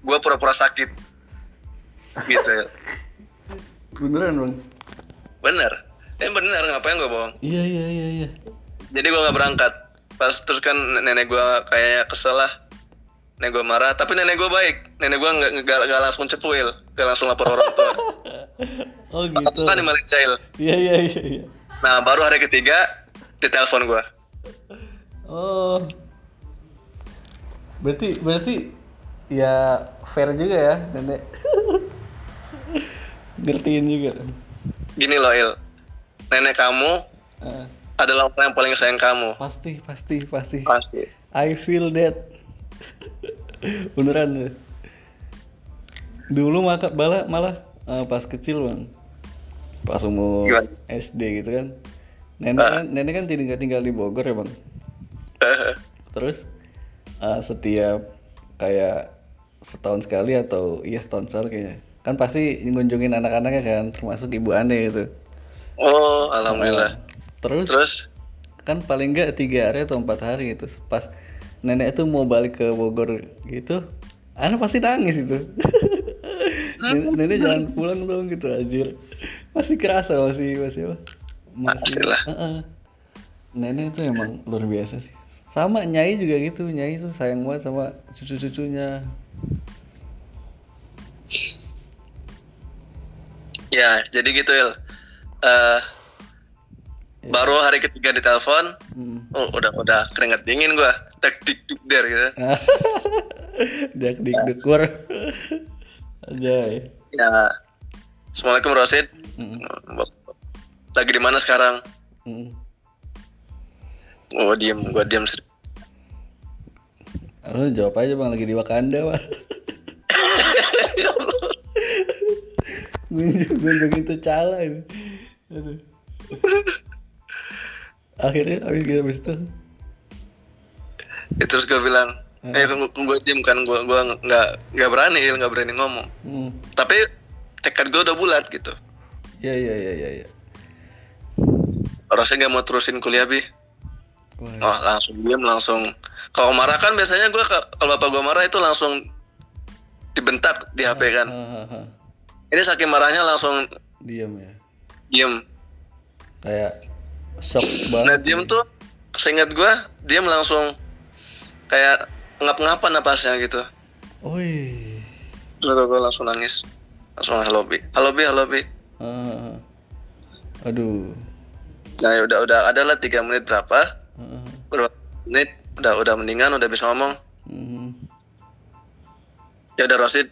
S2: gue pura-pura sakit. Gitu ya.
S1: Beneran bang.
S2: Bener. Eh bener ngapain gue bohong.
S1: Iya iya iya iya.
S2: Jadi gue nggak berangkat. Pas terus kan nenek gue kayaknya kesel lah. Nenek gue marah, tapi nenek gue baik. Nenek gue nggak nggak langsung cepuil, nggak langsung lapor orang tua.
S1: Oh gitu.
S2: kan di Malaysia.
S1: Iya iya iya. iya.
S2: nah baru hari ketiga ditelepon gua
S1: Oh. Berarti berarti ya fair juga ya nenek. Ngertiin juga.
S2: gini loh Il nenek kamu
S1: Ah,
S2: adalah orang yang paling sayang kamu
S1: pasti pasti pasti.
S2: pasti
S1: I feel that. Beneran ya. Dulu maka bala malah eh, pas kecil bang, pas umur
S2: Gimana?
S1: SD gitu kan. Nenek kan nenek kan tinggal tinggal di Bogor ya bang. Terus eh, setiap kayak setahun sekali atau iya setahun sekali kayaknya kan pasti ngunjungin anak-anaknya kan termasuk ibu aneh gitu.
S2: oh alhamdulillah
S1: Terus,
S2: terus?
S1: Kan paling enggak tiga hari atau empat hari itu pas nenek tuh mau balik ke Bogor gitu anak pasti nangis itu. Nenek, nenek jangan pulang dong gitu anjir. Masih kerasa masih masih apa? Masih
S2: Pastilah.
S1: Heeh. nenek tuh emang luar biasa sih. Sama nyai juga gitu nyai tuh sayang banget sama cucu-cucunya.
S2: Ya jadi gitu Il Eh, baru hari ketiga ditelepon
S1: Hmm.
S2: oh udah udah keringet dingin gua tek dik dik der gitu
S1: dak dik dekur Anjay.
S2: ya assalamualaikum Rosid
S1: Mm,
S2: lagi di mana sekarang
S1: mm.
S2: oh diem gua diem seri-
S1: Lu jawab aja bang lagi di Wakanda bang. Gunjung gunjung itu cala ini. Aduh. Akhirnya habis gitu habis itu.
S2: Ya, terus gua bilang eh kan gua diem kan gua gua nggak nggak berani nggak berani ngomong
S1: Hmm.
S2: tapi tekad gua udah bulat gitu
S1: Ya ya ya ya ya.
S2: Rosid nggak mau terusin kuliah bi
S1: Wah.
S2: Oh langsung diem langsung kalau marah kan biasanya gue kalau bapak gue marah itu langsung dibentak di HP kan
S1: Ha, ha, ha.
S2: ini saking marahnya langsung
S1: Diam ya.
S2: diem
S1: Kayak shock
S2: nah
S1: banget.
S2: diem tuh seingat gue diem langsung kayak ngap-ngapan napasnya gitu
S1: Wih.
S2: terus gue langsung nangis langsung halo bi halo bi halo bi
S1: ha. Aduh.
S2: nah ya udah udah ada lah tiga menit berapa
S1: ha.
S2: berapa menit udah udah mendingan udah bisa ngomong
S1: Hmm.
S2: ya udah Rosid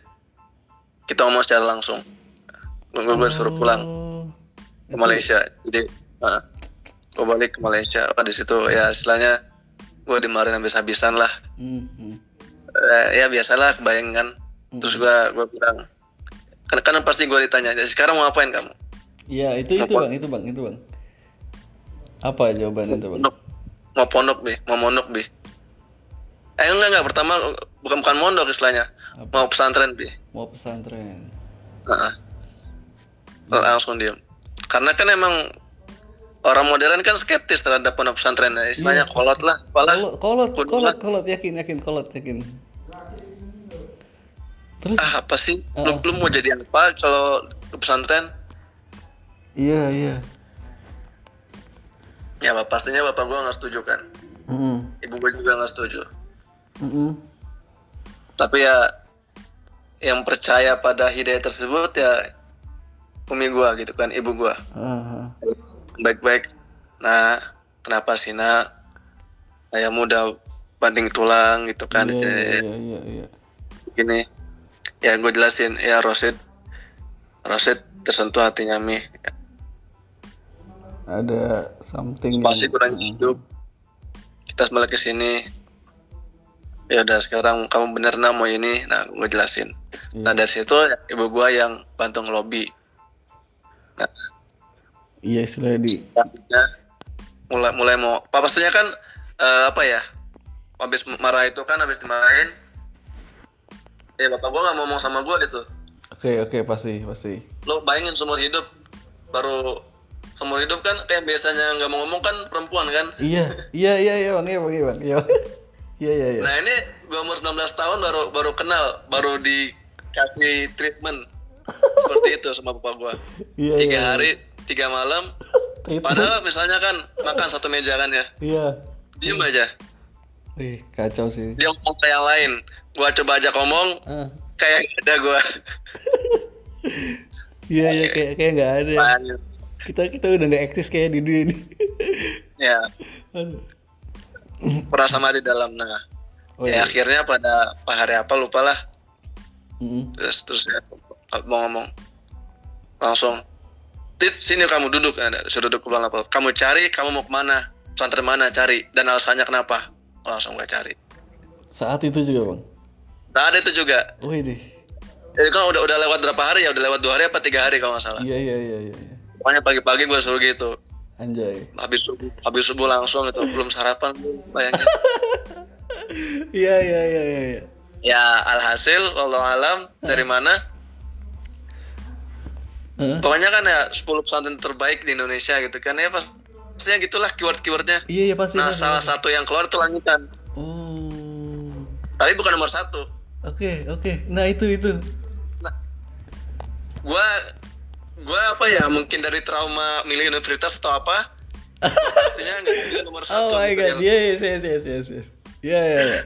S2: kita ngomong secara langsung gue gue suruh pulang
S1: Oh.
S2: ke Malaysia jadi gue balik ke Malaysia. Oh, di situ. Ya istilahnya gue dimarahin habis-habisan lah.
S1: Hmm, hmm.
S2: Eh, ya biasalah kebayang kan? Terus gue gue bilang kan kan pasti gue ditanya "Jadi sekarang mau ngapain kamu?
S1: Iya, itu itu bang, itu bang, itu bang. Apa jawaban itu bang?
S2: pondok mau pondok bi. Mau mondok bi. Eh enggak enggak. Pertama bukan bukan mondok istilahnya. Mau pesantren bi.
S1: Mau pesantren.
S2: Heeh. langsung diem. Karena kan emang orang modern kan skeptis terhadap pondok pesantren ya, istilahnya kolot lah.
S1: Kolot, kolot,
S2: Kudu
S1: kolot, kolot, yakin, yakin, kolot, yakin. Terus?
S2: ah apa sih?
S1: Ah.
S2: lu, lu mau jadi apa kalau ke pesantren?
S1: Iya, iya.
S2: ya bapak pastinya bapak gua nggak setuju kan?
S1: Mm,
S2: ibu gua juga nggak setuju.
S1: Mm,
S2: tapi ya yang percaya pada hidayah tersebut ya umi gua gitu kan ibu gua.
S1: Ah, ah.
S2: Baik-baik. Nah kenapa sih nak? Saya muda banting tulang gitu kan
S1: Iya,
S2: Jadi,
S1: iya, iya, iya.
S2: gini. Ya gue jelasin. Ya Rosid. Rosid tersentuh hatinya mi.
S1: Ada something
S2: pasti
S1: yang...
S2: kurang hidup? Kita sembalik ke sini. Ya udah sekarang kamu bener nah mau ini? Nah gue jelasin.
S1: Iya.
S2: nah dari situ ibu gua yang bantu ngelobi
S1: Iya, istilahnya di...
S2: mulai mulai mau apa pastinya kan eh, apa ya habis marah itu kan habis dimarahin ya bapak gua nggak mau ngomong sama gua gitu
S1: Oke, oke, pasti, pasti.
S2: lo bayangin seumur hidup baru seumur hidup kan kayak biasanya nggak mau ngomong kan perempuan kan
S1: Iya, iya, iya, iya, bang, iya, bang, iya, bang, iya. Iya, iya, iya.
S2: nah ini gua umur 19 tahun baru baru kenal baru dikasih treatment seperti itu sama bapak gua
S1: Iya,
S2: tiga
S1: iya.
S2: hari tiga malam padahal misalnya kan makan satu meja kan ya
S1: Iya.
S2: diem aja
S1: Wih, kacau sih.
S2: dia ngomong ke yang lain gua coba ajak ngomong
S1: Ah,
S2: kayak ada gua
S1: Iya iya kayak kayak nggak ada.
S2: Makanya,
S1: Kita kita udah nggak eksis kayak di dunia ini.
S2: ya
S1: Aduh.
S2: merasa mati dalam nah
S1: Oh,
S2: ya
S1: iya.
S2: akhirnya pada pada hari apa lupa lah
S1: Mm.
S2: terus terus ya, mau ngomong langsung tit sini kamu duduk ada suruh duduk pulang lapor kamu cari kamu mau ke mana pesantren mana cari dan alasannya kenapa Oh, langsung gak cari
S1: Saat itu juga bang.
S2: ada itu juga
S1: Wih deh.
S2: jadi kan udah udah lewat berapa hari ya udah lewat dua hari apa tiga hari kalau nggak salah
S1: Iya iya iya iya. iya.
S2: pokoknya pagi-pagi gue suruh gitu
S1: Anjay.
S2: habis subuh habis subuh langsung itu belum sarapan bayangin
S1: Iya iya iya iya. iya.
S2: ya alhasil Allah alam dari mana Pokoknya kan ya 10 pesantren terbaik di Indonesia gitu kan ya pas pastinya gitulah keyword-keywordnya
S1: Iya iya pasti.
S2: nah
S1: pasti,
S2: salah
S1: pasti.
S2: satu yang keluar itu langitan
S1: Oh.
S2: tapi bukan nomor satu
S1: Oke oke. Nah itu itu.
S2: gua gua apa ya mungkin dari trauma milih universitas atau apa pastinya nggak nomor
S1: Oh
S2: satu
S1: my
S2: gitu
S1: god.
S2: ya.
S1: Yes yes yes yes yes. Iya iya. iya.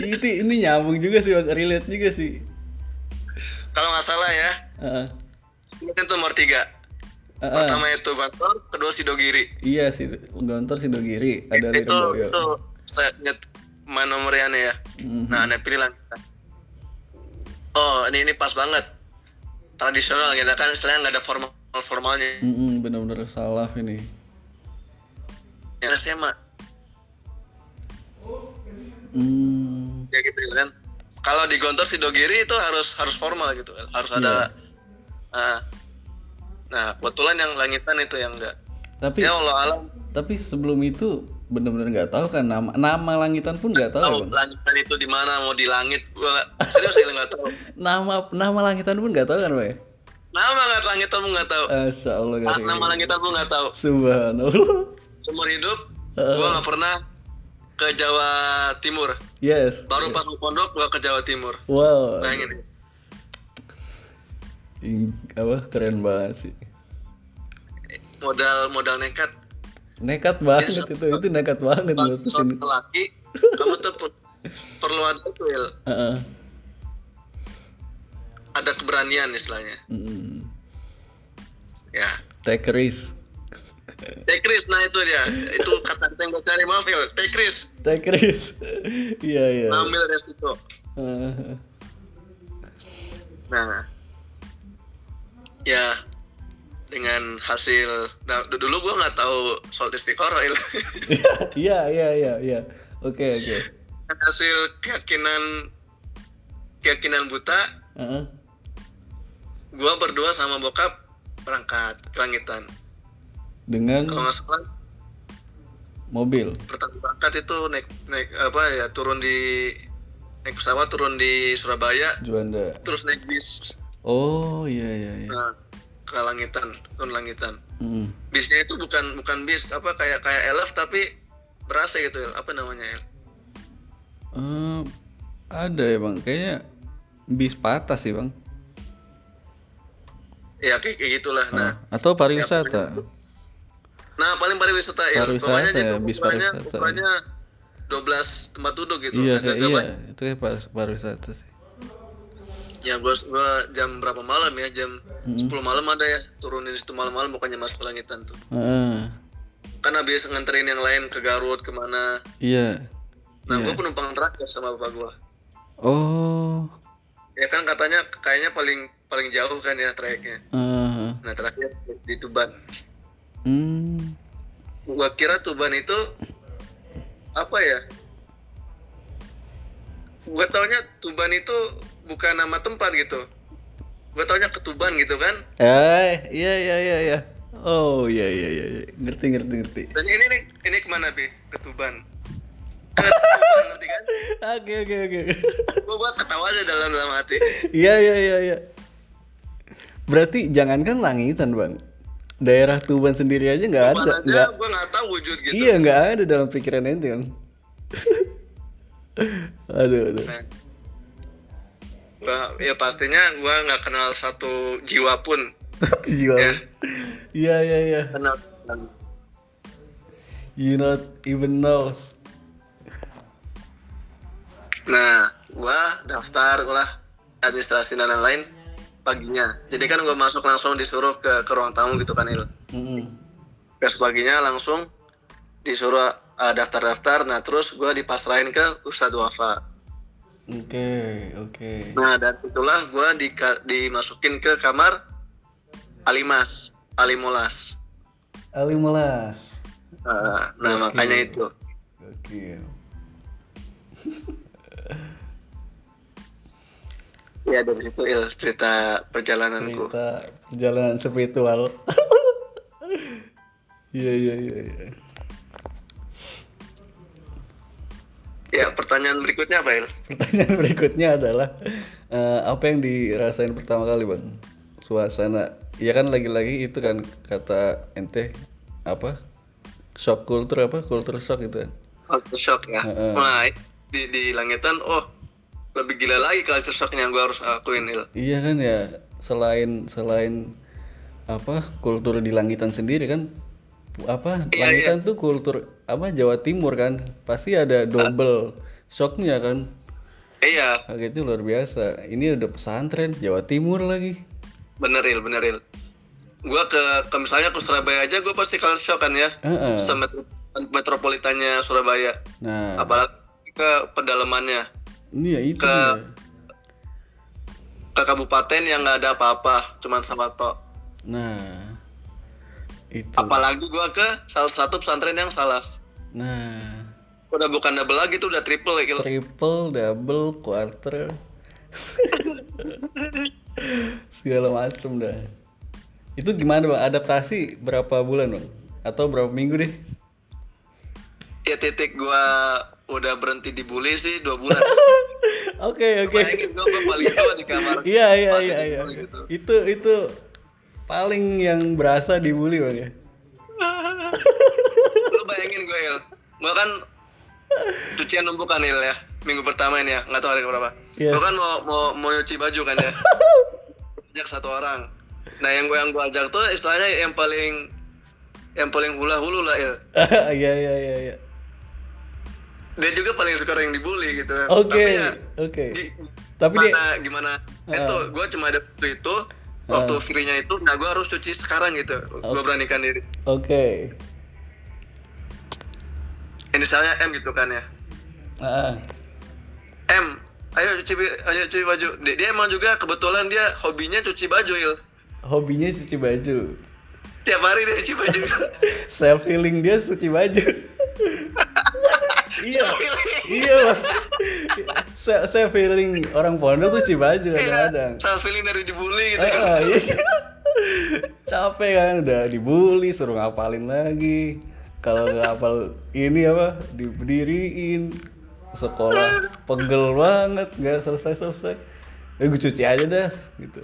S1: itu ini nyambung juga sih, Mas. relate juga sih.
S2: kalau nggak salah ya
S1: Heeh.
S2: ini itu nomor tiga.
S1: Heeh.
S2: pertama itu Gontor kedua Sidogiri
S1: Iya sih, Gontor Sidogiri, ada
S2: itu
S1: Ridho
S2: itu saya ingat mana nomornya ya.
S1: Mhm.
S2: nah ane pilih langitan oh ini ini pas banget. Tradisional gitu kan istilahnya nggak ada formal formalnya.
S1: Mm-mm, bener-bener salah ini.
S2: yang SMA
S1: Hmm.
S2: ya gitu kan. Kalau di Gontor Sidogiri itu harus harus formal gitu kan. Harus ada nah, nah kebetulan yang langitan itu yang enggak
S1: Tapi
S2: ya Allah alam
S1: tapi sebelum itu bener-bener nggak tahu kan nama nama langitan pun nggak tahu ya,
S2: tahu
S1: bang.
S2: langitan itu di mana mau di langit gua serius saya nggak tahu
S1: Nama nama langitan pun nggak tahu kan bang?
S2: nama nggak langitan pun nggak tahu
S1: Asya Allah
S2: Ah,
S1: gak
S2: nama langitan pun nggak tahu
S1: Subhanallah.
S2: seumur hidup
S1: Heeh.
S2: gua nggak pernah ke Jawa Timur
S1: Yes.
S2: baru pas mau pondok gua ke Jawa Timur
S1: Wow.
S2: bayangin
S1: Ing- apa keren banget sih.
S2: modal modal nekat
S1: Nekat banget
S2: Yes,
S1: itu itu nekat banget loh
S2: ke
S1: sini.
S2: seorang laki kamu tuh per- perlu ada itu ya,
S1: Heeh.
S2: ada keberanian istilahnya
S1: Mm-mm.
S2: ya
S1: Take risk.
S2: take risk nah itu dia itu kata yang gue cari maaf ya take risk
S1: Take risk. Iya iya.
S2: ambil resiko
S1: Heeh.
S2: nah ya dengan hasil nah du- dulu gue nggak tahu soal istiqoroh il
S1: Iya iya iya iya. Oke oke.
S2: hasil keyakinan keyakinan buta
S1: Heeh.
S2: gue berdua sama bokap berangkat ke langitan
S1: Dengan
S2: kalau nggak salah
S1: mobil.
S2: pertama berangkat itu naik naik apa ya turun di naik pesawat turun di Surabaya
S1: Juanda.
S2: terus naik bis
S1: Oh iya iya iya.
S2: nah, ke langitan turun langitan
S1: Mm.
S2: bisnya itu bukan bukan bis apa kayak kayak elf tapi berasa gitu apa namanya El?
S1: Eh, ada ya bang. Kayaknya bis patah sih bang.
S2: ya kayak, kayak gitulah nah
S1: Ah, Atau pariwisata.
S2: nah paling pariwisata.
S1: Pariwisata
S2: pokoknya
S1: ya,
S2: jadi
S1: bis pariwisata.
S2: ukurannya 12 tempat duduk gitu
S1: Iya kayak
S2: agak
S1: iya. Itu kayak par- pariwisata sih.
S2: Ya gua, gua jam berapa malam ya jam
S1: Mm.
S2: 10 malam ada ya turunin situ malam-malam pokoknya masuk ke langitan tuh
S1: Heeh.
S2: kan habis nganterin yang lain ke Garut ke mana
S1: Iya.
S2: nah
S1: Iya.
S2: gua penumpang terakhir sama bapak gua
S1: Oh.
S2: ya kan katanya kayaknya paling paling jauh kan ya trayeknya
S1: eh,
S2: nah terakhir di Tuban
S1: hmm.
S2: gua kira Tuban itu apa ya gua taunya Tuban itu bukan nama tempat gitu gua taunya ketuban gitu kan
S1: Eh, iya iya iya iya. Oh iya iya iya. iya. Ngerti ngerti ngerti.
S2: dan ini nih ini ke mana bi ketuban ketuban ngerti kan
S1: Oke oke oke.
S2: gua gua ketawa aja dalam dalam hati
S1: Iya iya iya iya. Berarti jangankan langitan bang, daerah Tuban sendiri aja nggak ada, nggak.
S2: gua nggak tahu wujud gitu
S1: Iya nggak ada dalam pikiran ente kan. aduh aduh.
S2: Nah, gua ya pastinya gua nggak kenal satu jiwa pun
S1: Jiwa.
S2: Ya.
S1: Iya iya iya.
S2: kenal
S1: You not even knows.
S2: nah gua daftar gua lah administrasi dan lain-lain paginya jadi kan gue masuk langsung disuruh ke ke ruang tamu gitu kan il besok paginya langsung disuruh uh, daftar-daftar nah terus gue dipasrahin ke Ustadz Wafa
S1: oke oke.
S2: Nah dan situlah gue di, dimasukin ke kamar Alimas Alimulas
S1: Ali Melas
S2: Uh, nah makanya itu.
S1: Oke.
S2: Ya dari situ il cerita perjalananku.
S1: Cerita perjalanan spiritual iya iya iya
S2: ya pertanyaan berikutnya apa il
S1: pertanyaan berikutnya adalah eh, apa yang dirasain pertama kali bang? Suasana ya kan lagi-lagi itu kan kata ente apa? Shock culture apa? Culture shock itu kan?
S2: Culture shock ya.
S1: Heeh.
S2: nah di di langitan oh lebih gila lagi culture shocknya yang gue harus akuin il
S1: iya kan ya selain selain apa kultur di langitan sendiri kan? Apa?
S2: Iya,
S1: langitan tuh kultur apa Jawa Timur kan? Pasti ada double shocknya kan?
S2: Iya.
S1: Kagetnya luar biasa. Ini udah pesantren Jawa Timur lagi.
S2: Bener il bener il gue ke, ke misalnya ke Surabaya aja gue pasti culture shock kan ya?
S1: Heeh.
S2: sama metropolitannya Surabaya.
S1: Nah.
S2: Apalagi ke pedalamannya.
S1: Ini ya itu
S2: Ke-
S1: ya.
S2: ke kabupaten yang nggak ada apa-apa cuman sama tok.
S1: Nah itu.
S2: Apalagi gue ke salah satu pesantren yang salaf.
S1: Nah.
S2: Udah bukan double lagi tuh udah triple ya gitu
S1: triple double quarter. Segala macem dah. Itu gimana bang? Adaptasi berapa bulan bang? Atau berapa minggu deh?
S2: Ya titik gue udah berhenti dibully sih dua bulan.
S1: Oke oke.
S2: Bayangin gue paling tua di kamar.
S1: Iya iya iya iya.
S2: Gitu.
S1: itu itu paling yang berasa dibully bang ya?
S2: Lu bayangin gue il. Gue kan cucian numpuk kan il ya. Minggu pertama ini ya. Nggak tahu hari berapa
S1: Yes.
S2: gue kan mau mau mau nyuci baju kan ya. Ajak satu orang. Nah yang gue yang gue ajak tuh istilahnya yang paling yang paling hula hulu lah il.
S1: Iya iya iya iya.
S2: Dia juga paling suka yang dibully gitu.
S1: Oke
S2: tapi ya
S1: oke.
S2: gi-
S1: tapi dia
S2: gimana gimana. Itu gue cuma ada itu waktu free-nya itu nah gue harus cuci sekarang gitu. Gue beranikan diri.
S1: Oke
S2: inisialnya M gitu kan ya.
S1: Ah.
S2: M ayo cuci ayo cuci baju. Dia, dia emang juga kebetulan dia hobinya cuci baju il.
S1: Hobinya cuci baju
S2: tiap hari dia cuci baju.
S1: Self healing dia cuci baju. Iya iya mas saya saya feeling orang pondok tuh cuci baju kadang-kadang.
S2: salah feeling dari dibully gitu.
S1: Ah, iya. capek kan udah dibully suruh ngapalin lagi. Kalau nggak hafal ini apa diberdiriin. Sekolah pegel banget nggak selesai selesai eh gue cuci aja dah gitu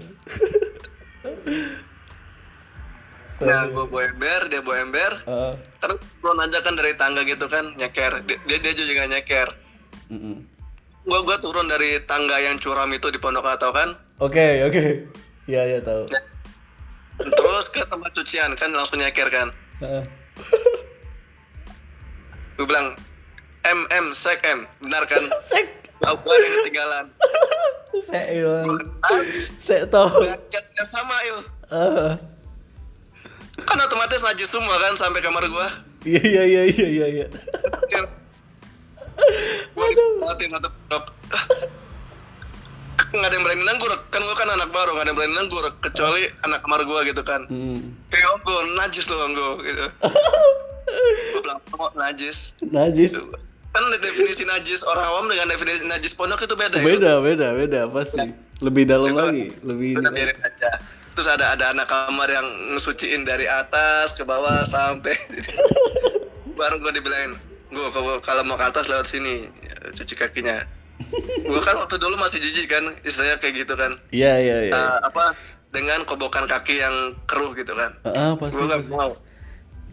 S2: nah gue bawa ember dia bawa ember.
S1: Ah,
S2: terus turun aja kan dari tangga gitu kan nyeker. Dia dia, dia juga nyeker.
S1: Mm-mm.
S2: gue gua turun dari tangga yang curam itu di pondok atau kan?
S1: Oke oke. Iya iya tahu.
S2: Terus ke tempat cucian kan langsung nyeker kan?
S1: Ah,
S2: gue bilang M M sek M. Benar kan?
S1: Sek.
S2: Aku gue yang ketinggalan.
S1: Ilang
S2: Ah,
S1: saya tahu.
S2: Yang yang sama il.
S1: Ah,
S2: kan otomatis najis semua kan sampai kamar gua.
S1: Iya iya iya iya iya iya.
S2: Gua ditempatin satu pondok nggak ada yang berani nanggur. Kan gua kan anak baru nggak ada yang berani nanggur. Kecuali anak kamar gua gitu kan.
S1: Hmm.
S2: kayak onggo najis lo onggo gitu. Gua bilang kok najis.
S1: Najis.
S2: Kan definisi najis orang awam dengan definisi najis pondok itu beda ya?
S1: Beda beda beda. Pasti. Lebih dalam lagi. Lebih ini
S2: biarin aja terus ada ada anak kamar yang ngesuciin dari atas ke bawah sampai baru gue dibilangin gue kalau mau ke atas lewat sini cuci kakinya. Gue kan waktu dulu masih jijik kan istilahnya kayak gitu kan.
S1: Iya iya iya.
S2: Eh, apa dengan kobokan kaki yang keruh gitu kan.
S1: Ah pasti
S2: gue gak
S1: pasti.
S2: mau.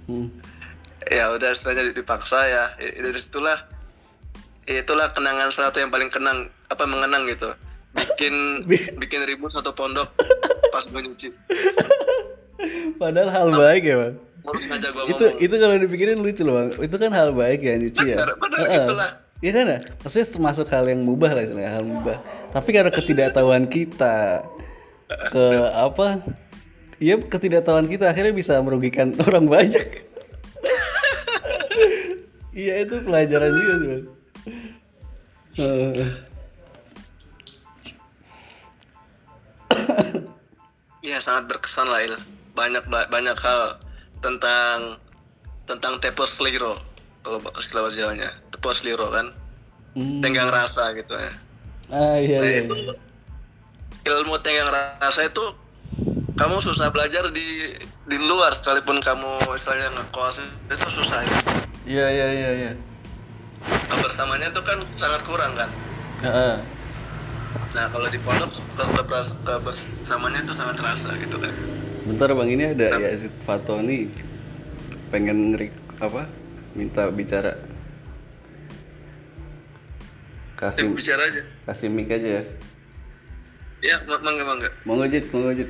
S1: Hmm.
S2: ya udah istilahnya dipaksa ya. Dari situlah itulah kenangan suatu yang paling kenang apa mengenang gitu. Bikin
S1: Bi-
S2: bikin ribut satu pondok pas gue nyuci.
S1: Padahal hal baik ya bang. Itu
S2: ngomong.
S1: itu kalau dipikirin lucu loh bang. Itu kan hal baik ya nyuci ya.
S2: Benar, itulah.
S1: Iya kan ya? Maksudnya termasuk hal yang mubah lah istilahnya hal mubah. Tapi karena ketidaktahuan kita ke apa? Iya ketidaktahuan kita akhirnya bisa merugikan orang banyak. iya itu pelajaran juga sih.
S2: Sangat berkesan lah Il. Banyak ba- banyak hal tentang tentang tepos liro kalau istilah bahasa Jawanya. Tepos liro kan.
S1: hmm.
S2: Tenggang rasa gitu ya.
S1: Ah iya
S2: Nah,
S1: iya.
S2: itu
S1: iya.
S2: ilmu tenggang rasa itu kamu susah belajar di di luar sekalipun kamu istilahnya ngekos itu susah ya.
S1: Iya iya iya iya.
S2: Kebersamaannya itu kan sangat kurang kan.
S1: Heeh.
S2: Nah kalau di pondok kebersamaannya itu sangat terasa gitu kan.
S1: Bentar bang ini ada Yazid Fatoni pengen ngerik apa minta bicara. Kasih
S2: Saya bicara aja.
S1: kasih mic aja ya.
S2: Ya ma- mangga mangga.
S1: Monggo Jit, monggo Jit.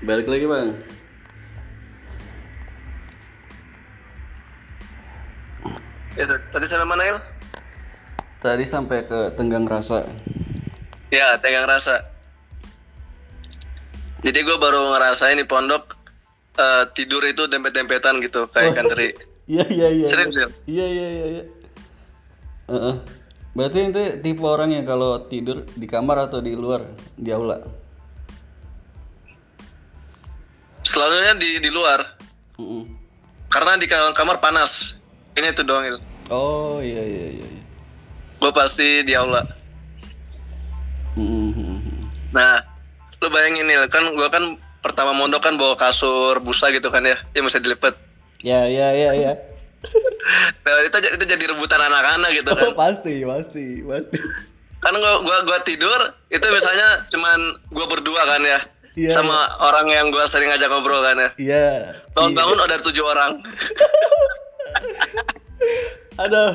S1: Balik lagi bang.
S2: Ya tadi sampai mana Il?
S1: Tadi sampai ke tenggang rasa.
S2: Ya tenggang rasa. Jadi gue baru ngerasain di pondok eh, tidur itu dempet-dempetan gitu kayak ikan teri.
S1: Iya iya iya.
S2: Serius ya?
S1: Iya iya iya. iya. Heeh. Berarti ente tipe orang yang kalau tidur di kamar atau di luar di aula?
S2: Selalunya di di luar
S1: Mm-mm.
S2: karena di kamar panas. Ini tuh doang Il.
S1: Oh iya iya iya. iya.
S2: Gue pasti di aula.
S1: Mm-mm, mm-mm.
S2: Nah, lu bayangin nih, kan gua kan pertama mondok kan bawa kasur busa gitu kan ya, yang bisa dilipat.
S1: Ya ya ya ya.
S2: Nah, itu itu jadi rebutan anak-anak gitu kan.
S1: Oh pasti pasti pasti.
S2: Kan gua gua gua tidur itu misalnya cuman gua berdua kan ya.
S1: Iya,
S2: sama orang yang gua sering ngajak ngobrol kan ya.
S1: Iya.
S2: Bangun-bangun udah tujuh orang.
S1: Aduh.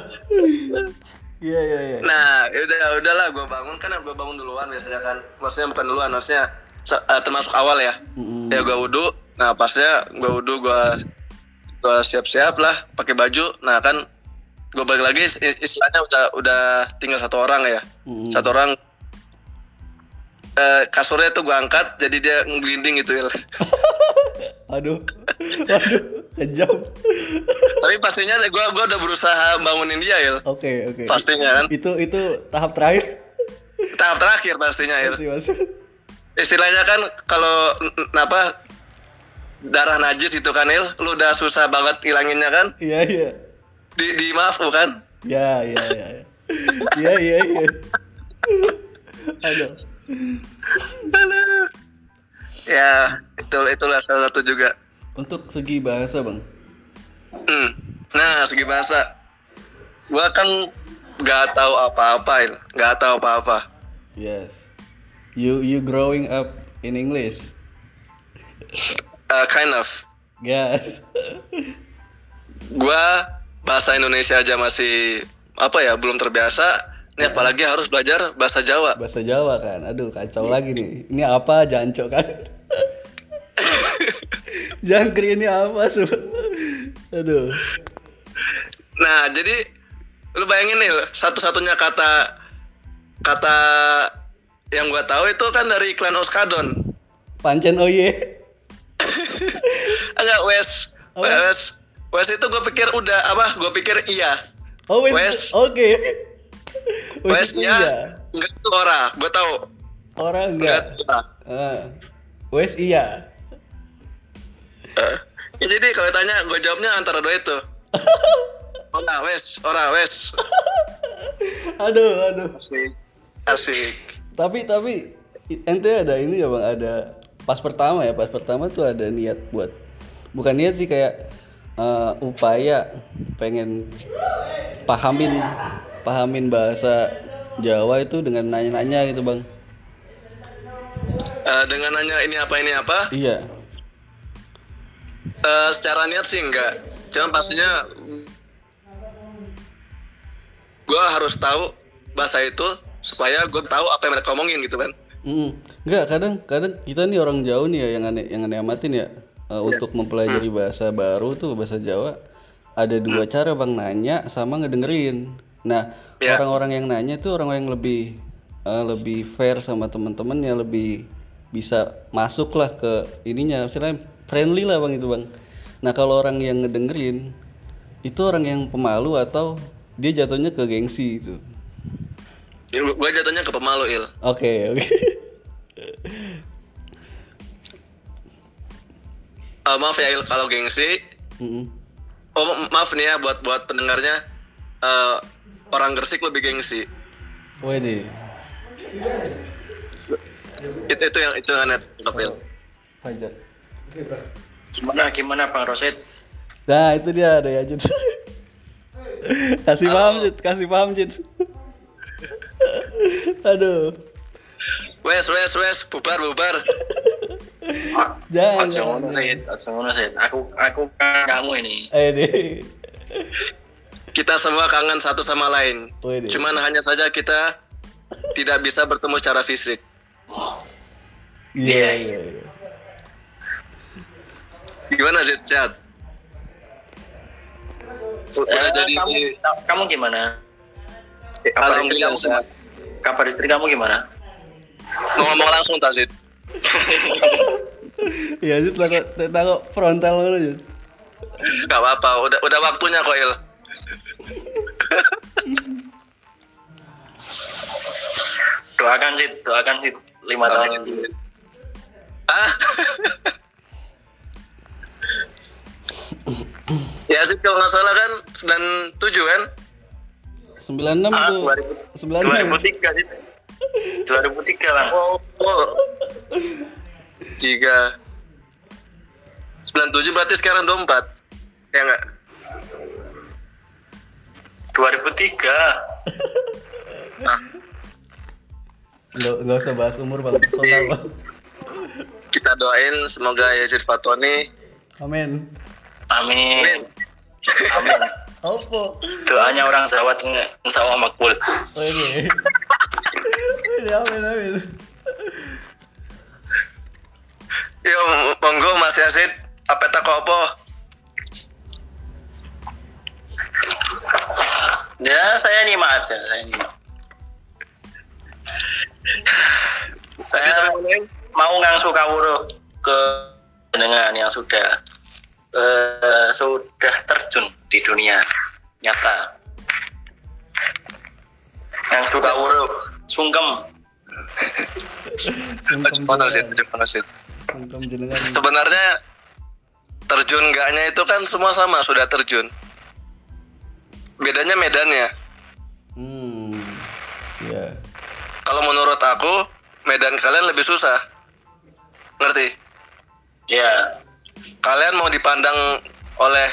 S1: Iya iya iya.
S2: Nah, udah udahlah gua bangun kan gua bangun duluan biasanya kan. Maksudnya bukan duluan, maksudnya eh, termasuk awal ya.
S1: Mm-mm.
S2: ya gua wudhu nah pasnya gua wudhu gua gua siap-siap lah pakai baju nah kan gua balik lagi is- istilahnya udah udah tinggal satu orang ya
S1: Mm-mm.
S2: satu orang eh, kasurnya tuh gua angkat jadi dia ngelinding gitu ya
S1: Aduh. Aduh. Kejam.
S2: tapi pastinya gua gua udah berusaha bangunin dia ya
S1: Oke oke.
S2: pastinya kan
S1: Itu itu tahap terakhir.
S2: tahap terakhir pastinya ya istilahnya kan kalau apa darah najis itu kan Il lu udah susah banget hilanginnya kan
S1: Iya iya.
S2: di di maaf bukan
S1: Ya ya ya. ya. Iya iya iya. Aduh.
S2: Ya itu itulah salah satu juga
S1: Untuk segi bahasa bang.
S2: Hmm. Nah, segi bahasa. Gua kan nggak tahu apa-apa, nggak tahu apa-apa.
S1: Yes. You you growing up in English.
S2: Uh, kind of.
S1: Yes.
S2: Gua bahasa Indonesia aja masih apa ya, belum terbiasa. Ini apalagi harus belajar bahasa Jawa.
S1: bahasa Jawa kan. Aduh kacau lagi nih. Ini apa jancok kan? Jangkrik ini apa sih? Aduh.
S2: Nah, jadi lu bayangin nih, satu-satunya kata kata yang gua tahu itu kan dari iklan Oskadon.
S1: Pancen oye.
S2: Enggak, Wes. Wes. Wes itu gue pikir udah apa? Gue pikir iya.
S1: Oh wes. Oke.
S2: Wes ya.
S1: iya.
S2: Enggak itu ora. Gue tahu.
S1: Orang
S2: Enggak.
S1: enggak. Ah. Wes iya.
S2: Eh, ya jadi kalau tanya gue jawabnya antara dua itu. Ora wes, ora wes.
S1: Aduh, aduh.
S2: Asik. Asik.
S1: Tapi tapi ente ada ini ya bang ada pas pertama ya pas pertama tuh ada niat buat bukan niat sih kayak eh, upaya pengen pahamin pahamin bahasa Jawa itu dengan nanya-nanya gitu bang.
S2: Eh, dengan nanya ini apa ini apa?
S1: Iya.
S2: Eh, secara niat sih enggak. Cuma pastinya gue harus tahu bahasa itu supaya gue tahu apa yang mereka omongin gitu kan.
S1: Mm, enggak kadang kadang kita nih orang jauh nih ya yang aneh yang aneh amatin ya eh, untuk mempelajari bahasa baru tuh bahasa Jawa ada dua cara bang nanya sama ngedengerin Nah,
S2: Iya.
S1: orang-orang yang nanya tuh orang yang lebih eh, lebih fair sama teman-temannya, lebih bisa masuk lah ke ininya, misalnya friendly lah bang itu bang. Nah kalau orang yang ngedengerin itu orang yang pemalu atau dia jatuhnya ke gengsi itu.
S2: gue jatuhnya ke pemalu il
S1: Oke oke.
S2: Eh, maaf ya il kalau gengsi
S1: Mm-mm.
S2: oh ma- maaf nih ya buat buat pendengarnya eh, orang Gresik lebih gengsi
S1: Wede.
S2: itu itu yang itu yang aneh tangkap, il
S1: Fajar.
S3: Gimana gimana Bang Rosid?
S1: Nah itu dia ada ya Jit. kasih paham Jit, kasih paham Jit. Aduh.
S2: wes wes wes bubar bubar
S1: Jangan.
S3: Aja ngono
S1: jangan.
S3: Sid, aja ngono Sid. Aku aku kan kamu ini.
S1: Eh deh.
S2: Kita semua kangen satu sama lain
S1: Wede.
S2: cuman hanya saja kita tidak bisa bertemu secara fisik
S1: Iya
S3: Iya,
S1: iya. iya.
S2: gimana sih sehat udah
S3: Eh,
S2: jadi
S3: kamu, kamu gimana? Kabar istri kamu
S2: sehat.
S3: Kabar istri kamu gimana?
S2: mau ngomong langsung Tazid
S1: Iya Jit takut frontal ngono Jit.
S2: Gak apa-apa, udah udah waktunya kok Il.
S3: Doakan Sid, doakan Sid. Lima tahun.
S2: Ah? ya sih kalau nggak salah kan 97 kan?
S1: 96
S3: Ah,
S1: tuh.
S3: 2000,
S1: 96.
S3: 2003 Sid. 2003 lah.
S2: Oh, oh. Tiga. 97 berarti sekarang 24 Ya enggak?
S3: 2003.
S2: Nah,
S1: Nggak, nggak usah bahas umur bang, personal bang.
S2: kita doain semoga Yazid Fatoni
S1: Amin.
S3: Amin.
S2: Amin.
S3: Amin.
S1: Apa?
S3: Doanya orang insya Allah makbul.
S1: Oh ini. Ini amin amin.
S2: Yo, monggo Mas Yazid, apa tak apa?
S3: Ya saya nyimak aja, saya nyimak. Saya-
S2: sampai mana?
S3: mau ngangsu kawuruh ke jenengan yang sudah eh, sudah terjun di dunia nyata ngangsu kawuruh sungkem
S1: Sungkem.
S2: Sebenarnya terjun enggaknya itu kan semua sama sudah terjun. Bedanya medannya.
S1: Hmm. Ya.
S2: Kalau menurut aku medan kalian lebih susah. Ngerti?
S3: ya
S2: Kalian mau dipandang oleh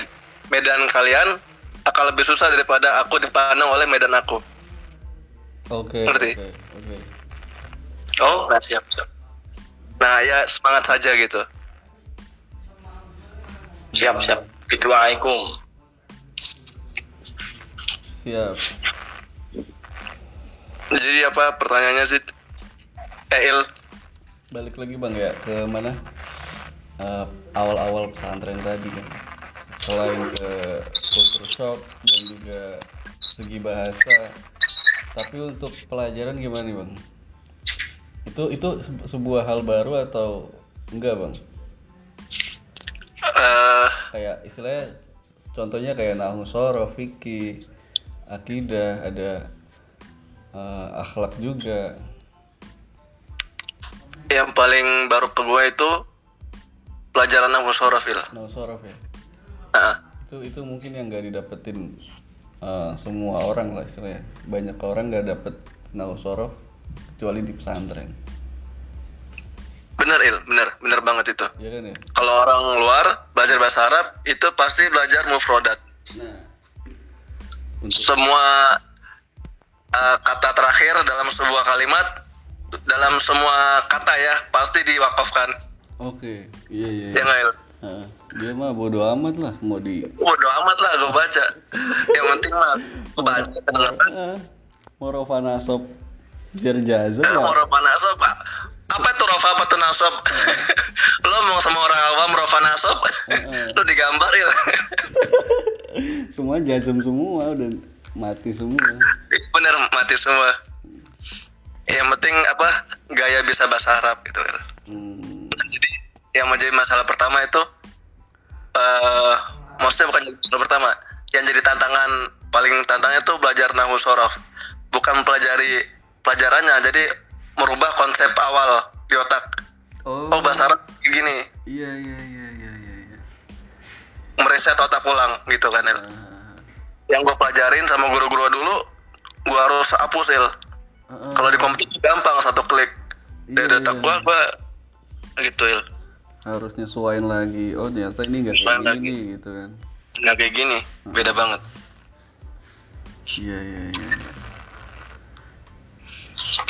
S2: medan kalian akan lebih susah daripada aku dipandang oleh medan aku.
S1: Oke.
S2: Ngerti?
S1: Oke. Oke.
S3: oh nah, siap siap
S2: Nah, ya semangat saja gitu.
S3: siap siap Assalamualaikum
S1: Siap.
S2: Jadi apa pertanyaannya sih? Eh, Il,
S1: Balik lagi bang ya ke mana? Eh, awal-awal pesantren tadi kan. Selain ke culture shock dan juga segi bahasa, tapi untuk pelajaran gimana nih bang? Itu itu se- sebuah hal baru atau enggak bang?
S2: eh,
S1: Kayak istilahnya contohnya kayak nahu sorof, fikih, akidah, ada eh, akhlak juga.
S2: yang paling baru ke gue itu pelajaran nahwu sorof.
S1: Nahu sorof ya.
S2: Nah,
S1: itu itu mungkin yang gak didapetin uh, semua orang lah istilahnya banyak orang gak dapet nahu sorof kecuali di pesantren
S2: bener, Il, bener, bener banget itu.
S1: ya kan ya
S2: Kalau orang luar belajar bahasa Arab itu pasti belajar mufrodat.
S1: nah untuk
S2: Semua eh, kata terakhir dalam sebuah kalimat, dalam semua kata ya pasti diwakafkan.
S1: oke iya iya
S2: Ya nggak, Il?
S1: Heeh. dia mah bodo amat lah mau di
S2: Bodo amat lah gue baca. Yang penting mah gue baca.
S1: Rofa nasab jar jazam
S2: Eh, nasab, Pak. Apa itu rofa apa tuh nasab? Lo mau sama orang awam rofa nasab? Lo digambar ya?
S1: semua jazam semua dan mati semua
S2: bener mati semua yang penting apa gaya bisa bahasa Arab gitu
S1: hmm.
S2: jadi yang menjadi masalah pertama itu eh maksudnya bukan jadi masalah pertama yang jadi tantangan paling tantangannya itu belajar nahu sorof bukan pelajari pelajarannya jadi merubah konsep awal di otak.
S1: Oh.
S2: Oh bahasa Arab kayak gini.
S1: Iya iya iya iya iya iya.
S2: mereset otak ulang gitu kan.
S1: Ah,
S2: yang gue pelajarin sama guru-guru dulu gue harus hapus il.
S1: Ah, ah.
S2: kalau di komputer gampang satu klik.
S1: Iya,
S2: dari otak
S1: iya.
S2: gue gue gitu il.
S1: Harus nyesuain lagi. Oh ternyata ini nggak kayak gini gitu kan.
S2: Nggak kayak gini. Beda banget.
S1: Iya iya iya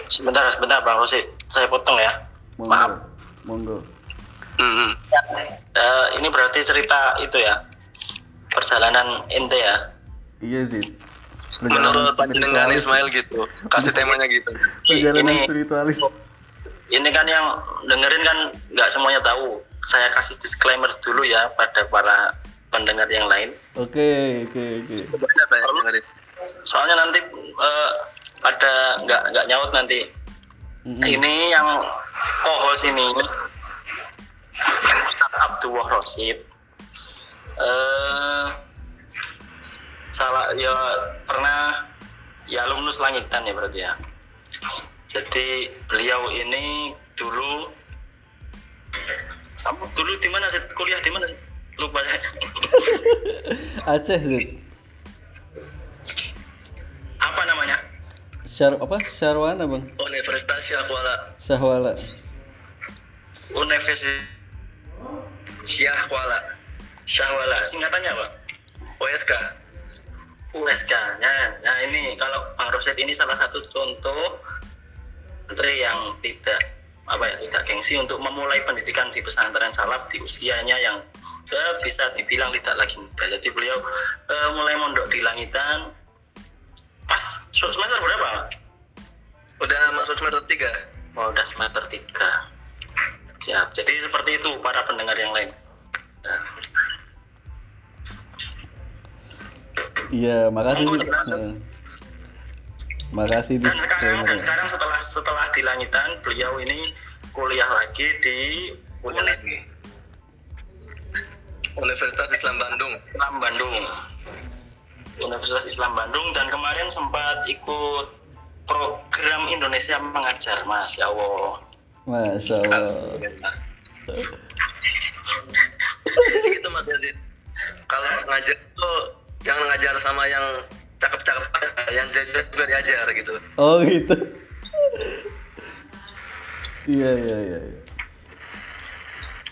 S3: Sebentar, sebentar Bang Rosi. Saya potong ya.
S1: monggo
S3: Maaf.
S1: monggo
S2: Hmm,
S3: Eh, ini berarti cerita itu ya. Perjalanan ente ya.
S1: iya sih
S2: menurut panjenengan
S1: spiritualis.
S2: Ismail gitu kasih temanya gitu
S1: perjalanan
S3: Ini-
S1: spiritualis
S3: Ini kan yang dengerin kan nggak semuanya tahu. Saya kasih disclaimer dulu ya pada para pendengar yang lain.
S1: oke oke oke
S3: Soalnya nanti eh, ada nggak nggak nyaut nanti.
S1: Mm-mm.
S3: Ini yang co-host ini Abdullah Rosid. Eh salah ya pernah ya alumnus langitan ya berarti ya. Jadi beliau ini dulu kamu dulu di mana sih kuliah di mana? Lupa saya.
S1: Aceh sih
S3: Apa namanya?
S1: Syar apa Syarwana bang
S2: Universitas Syahwala
S1: Syahwala
S3: Universitas
S2: Syahwala
S3: Syahwala. Singkatannya apa?
S2: OSK
S3: USK. Nah, nah ini kalau Bang Roset ini salah satu contoh menteri yang tidak apa ya tidak gengsi untuk memulai pendidikan di pesantren salaf di usianya yang eh, bisa dibilang tidak lagi muda. Jadi beliau eh, mulai mondok di langitan pas semester berapa?
S2: udah masuk semester 3
S3: Oh, udah semester 3. Siap. Jadi seperti itu para pendengar yang lain. Nah,
S1: iya makasih
S3: silakan.
S1: Heeh. makasih di
S3: dan sekarang dan sekarang setelah setelah di langitan beliau ini kuliah lagi di.
S2: Universitas Islam Bandung
S3: Islam Bandung Universitas Islam Bandung dan kemarin sempat ikut program Indonesia mengajar Mas. Ya Allah.
S1: Masya Allah.
S2: Gitu Mas Yazid. Kalau ngajar tuh jangan ngajar sama yang cakep-cakep aja yang jajar juga diajar gitu.
S1: Oh gitu. Iya iya iya iya.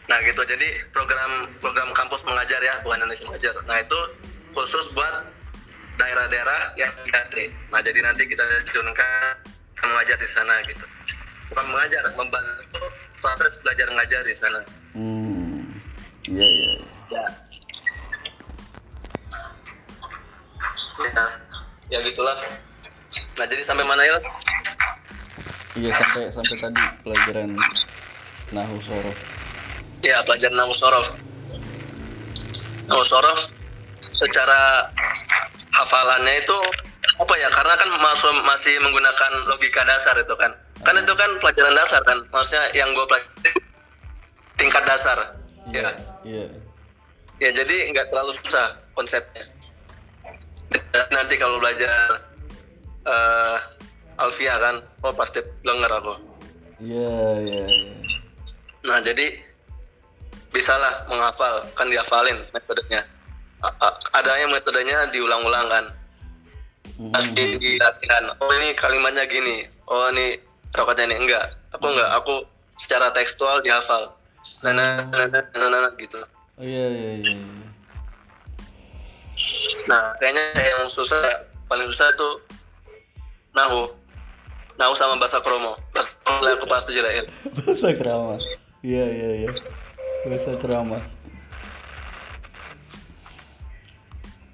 S2: Nah gitu, jadi program program kampus mengajar ya, bukan Indonesia mengajar. Nah itu khusus buat daerah-daerah yang diantri. Nah jadi nanti kita turunkan mengajar di sana gitu. Bukan mengajar, membantu proses belajar mengajar di sana.
S1: hmm iya iya iya.
S2: Ya. Ya, ya gitulah. Nah jadi sampai mana ya?
S1: iya sampai sampai tadi pelajaran nahu sorof
S2: Ya belajar nahu sorof. Nahu sorof secara hafalannya itu apa ya? Karena kan masuk masih menggunakan logika dasar itu kan. Kan itu kan pelajaran dasar kan. Maksudnya yang gue pelajari tingkat dasar.
S1: iya
S2: Ya,
S1: iya
S2: ya jadi nggak terlalu susah konsepnya. Dan nanti kalau belajar eh Alfia kan, oh pasti denger aku.
S1: iya iya iya.
S2: Nah, jadi bisalah menghafal, kan dihafalin metodenya. A- a- Ada yang metodenya diulang-ulang kan. Nanti di latihan, oh ini kalimatnya gini, oh ini rokatnya ini enggak. Aku enggak, aku secara tekstual dihafal. Nah, nah, nah, nah, nah, nah, nah, gitu.
S1: oh iya iya iya iya.
S2: Nah, kayaknya yang susah, paling susah itu nahu. Nahu sama bahasa kromo. Bahasa kromo aku pasti jelain.
S1: bahasa kerama iya iya iya bahasa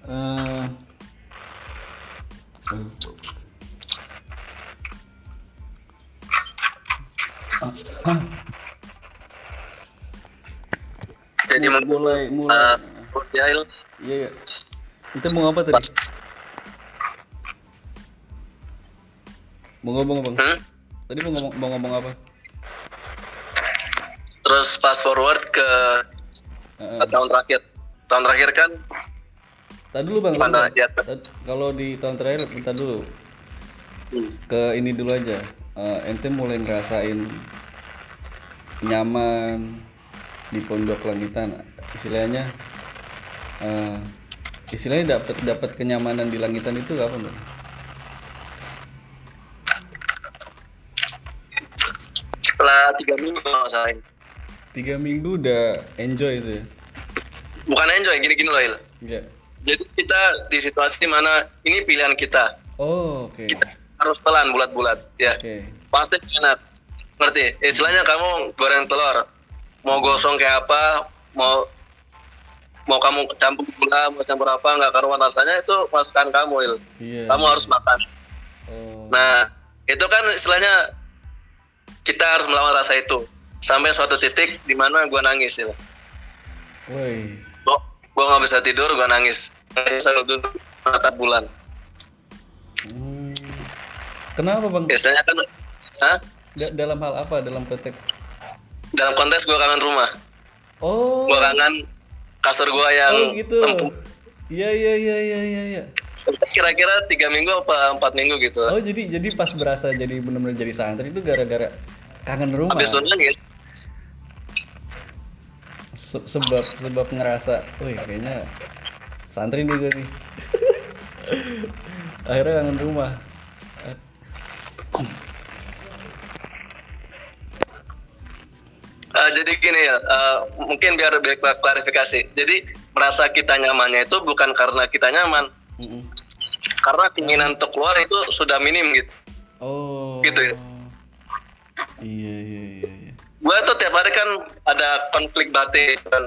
S1: kerama Eh,
S2: Jadi
S1: mulai mulai. mulai
S2: uh, ya,
S1: iya iya. Kita mau apa tadi? Mau ngomong bang?
S2: Hmm?
S1: tadi mau ngomong mau ngomong apa?
S2: Terus fast forward ke ke tahun terakhir. Tahun terakhir kan
S1: Tadi dulu bang,
S2: Mana aja?
S1: Kalau di tahun terakhir, bentar dulu.
S2: hmm,
S1: Ke ini dulu aja. Eh, ente mulai ngerasain nyaman di pondok langitan. Istilahnya, eh, istilahnya dapat dapat kenyamanan di langitan itu kapan bang?
S2: setelah tiga minggu kalau nggak salah ini.
S1: Tiga minggu udah enjoy itu ya?
S2: bukan enjoy gini-gini loh Il.
S1: Enggak.
S2: Jadi kita di situasi mana ini pilihan kita
S1: Oh oke.
S2: kita harus telan bulat-bulat ya
S1: Oke.
S2: pasti enak ngerti istilahnya kamu goreng telur mau gosong kayak apa mau mau kamu campur gula mau campur apa nggak karuan rasanya itu masukan kamu Il.
S1: Iya.
S2: kamu harus makan
S1: Oh.
S2: nah itu kan istilahnya kita harus melawan rasa itu sampai suatu titik di mana gua nangis Il.
S1: Woi.
S2: gua nggak bisa tidur gua nangis duduk menatap bulan
S1: Hmm. Kenapa bang?
S2: biasanya kan Hah?
S1: Da- dalam hal apa? Dalam konteks?
S2: dalam konteks gua kangen rumah
S1: Oh.
S2: gua kangen kasur gua yang
S1: Oh gitu. Iya iya iya iya iya. iya.
S2: kira-kira tiga minggu apa empat minggu gitu
S1: Oh jadi jadi pas berasa jadi benar-benar jadi santri itu gara-gara kangen rumah.
S2: habis itu nangis
S1: Se- sebab sebab ngerasa, wih kayaknya santri nih gue nih. Akhirnya kangen rumah. Eh,
S2: jadi gini ya eh, mungkin biar biar klarifikasi jadi merasa kita nyamannya itu bukan karena kita nyaman
S1: mm-mm.
S2: karena keinginan untuk keluar itu sudah minim gitu
S1: Oh.
S2: Gitu ya?
S1: Iya iya
S2: gua tuh tiap hari kan ada konflik batin kan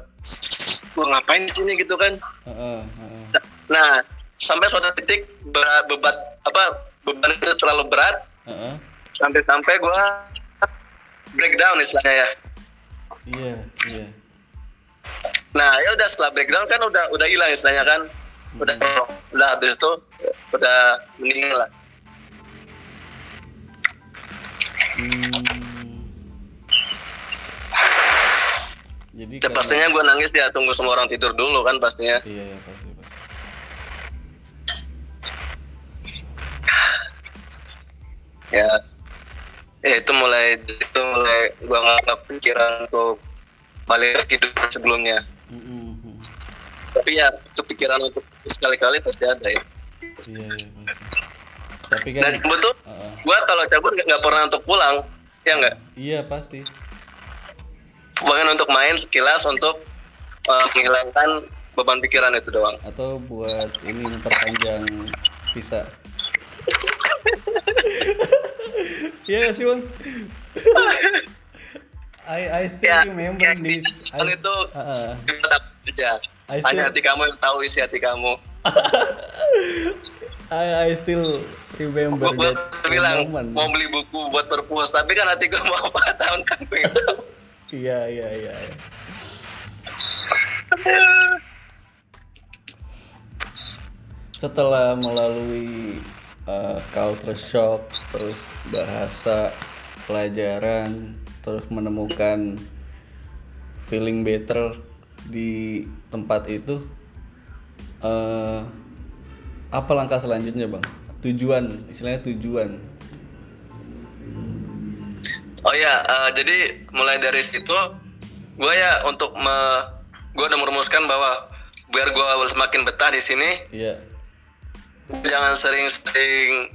S2: gua ngapain di sini gitu kan
S1: Heeh, heeh.
S2: nah sampai suatu titik berat bebat apa beban itu terlalu berat
S1: Heeh.
S2: sampai-sampai gua breakdown istilahnya ya
S1: Iya iya.
S2: nah ya udah setelah breakdown kan udah udah hilang istilahnya kan udah udah habis itu udah meninggal lah
S1: Hmm. Jadi
S2: ya pastinya gua nangis ya tunggu semua orang tidur dulu kan pastinya
S1: Iya iya pasti pasti.
S2: ya ya itu mulai itu mulai gua nggak pikiran untuk balik ke kehidupan sebelumnya
S1: mm.
S2: tapi ya kepikiran untuk sekali-kali pasti ada ya
S1: Iya iya pasti. Tapi kan.
S2: dan betul
S1: Heeh.
S2: gua kalau cabut nggak pernah untuk pulang ya nggak
S1: Iya pasti.
S2: Bahkan untuk main sekilas untuk uh, menghilangkan beban pikiran itu doang
S1: Atau buat ini memperpanjang visa. Iya nggak sih bang. I I still
S2: ya
S1: remember
S2: ya,
S1: this.
S2: kan
S1: I,
S2: itu
S1: Heeh.
S2: tetap aja
S1: I
S2: hanya hati kamu yang tahu isi hati kamu
S1: I I still remember
S2: gua,
S1: that
S2: bilang
S1: moment.
S2: mau beli buku buat perpus tapi kan hati gua mau apa tahun kan tahu.
S1: Iya iya iya. Setelah melalui uh, culture shock, terus bahasa, pelajaran, terus menemukan feeling better di tempat itu, eh apa langkah selanjutnya bang? Tujuan, istilahnya tujuan.
S2: Oh ya eh, jadi mulai dari situ gua ya untuk me, gua udah merumuskan bahwa biar gua semakin betah di sini
S1: Iya.
S2: jangan sering-sering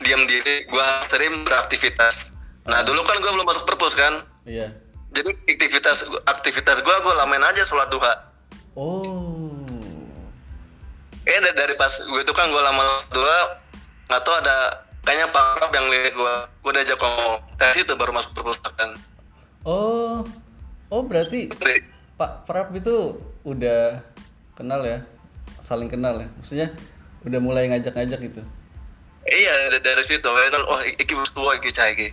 S2: diam diri gua sering beraktivitas nah dulu kan gua belum masuk perpus kan
S1: Iya.
S2: jadi aktivitas aktivitas gua gua lamain aja sholat duha
S1: Oh.
S2: eh dari, dari pas gue itu kan gue lama dulu nggak tahu ada kayaknya Pak Rob yang lihat gue gue udah ajak ngomong dari situ baru masuk perpustakaan
S1: Oh. Oh berarti
S2: Dari-
S1: Pak Prap itu udah kenal ya? Saling kenal ya? Maksudnya udah mulai ngajak-ngajak gitu.
S2: iya dari, dari situ kan wah iki wis tua iki cah iki.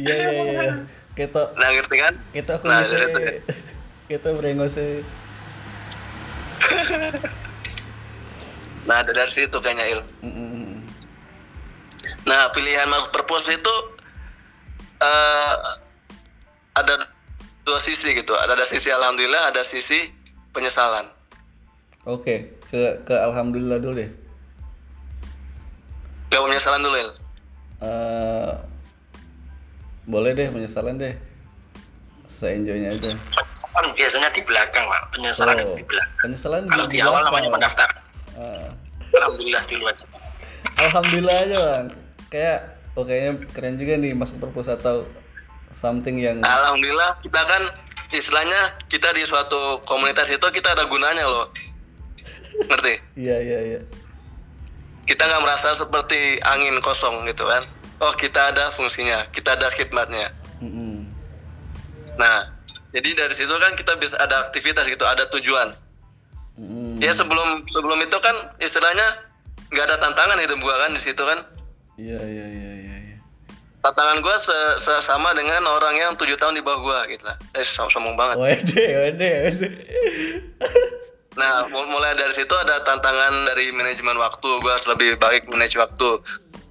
S1: Iya iya iya. Kita
S2: nah ngerti kan
S1: kita
S2: Nah, dari itu
S1: kita brengose.
S2: nah dari, situ kayaknya il
S1: Mm-mm.
S2: Nah, pilihan masuk perpus itu eh, ada dua sisi gitu. Ada, ada sisi alhamdulillah, ada sisi penyesalan.
S1: Oke, ke ke alhamdulillah dulu deh.
S2: Gak penyesalan dulu ya.
S1: Eh, boleh deh penyesalan deh. Seenjoynya aja.
S3: penyesalan biasanya di belakang pak penyesalan
S1: Oh,
S3: di belakang
S1: penyesalan
S3: kalau di awal namanya pendaftar
S1: Ah.
S3: alhamdulillah dulu aja
S1: Alhamdulillah aja bang. Kayak oh kayaknya keren juga nih masuk perpus atau something yang
S2: Alhamdulillah kita kan istilahnya kita di suatu komunitas itu kita ada gunanya loh. Ngerti?
S1: iya iya iya.
S2: Kita nggak merasa seperti angin kosong gitu kan. Oh kita ada fungsinya, kita ada khidmatnya.
S1: Mm-mm.
S2: Nah, jadi dari situ kan kita bisa ada aktivitas gitu, ada tujuan.
S1: Mm-mm.
S2: Ya sebelum sebelum itu kan istilahnya nggak ada tantangan hidup gua kan di situ kan.
S1: Iya iya iya iya. iya.
S2: Tantangan gua se- sesama dengan orang yang tujuh tahun di bawah gua gitu lah. Eh som- sombong banget.
S1: Wede wede wede.
S2: Nah, mul- mulai dari situ ada tantangan dari manajemen waktu, gua harus lebih baik manage waktu.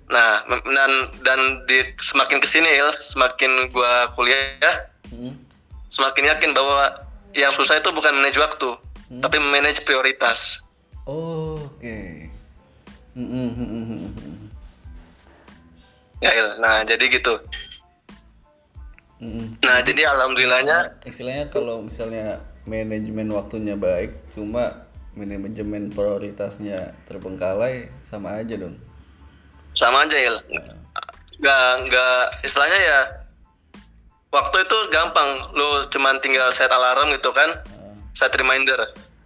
S2: Nah, dan dan di semakin ke sini Il, semakin gua kuliah,
S1: Mm.
S2: semakin yakin bahwa yang susah itu bukan manage waktu, tapi manage prioritas.
S1: Oh, Oke. Mm-mm, mm-mm, mm-mm.
S2: Ya Il. Nah, jadi gitu.
S1: Mm-mm.
S2: Nah, jadi alhamdulillahnya
S1: Istilahnya kalau misalnya manajemen waktunya baik, cuma manajemen prioritasnya terbengkalai sama aja dong.
S2: sama aja Il. Nggak nggak istilahnya ya waktu itu gampang, lu cuman tinggal set alarm gitu kan,
S1: Ah,
S2: set reminder.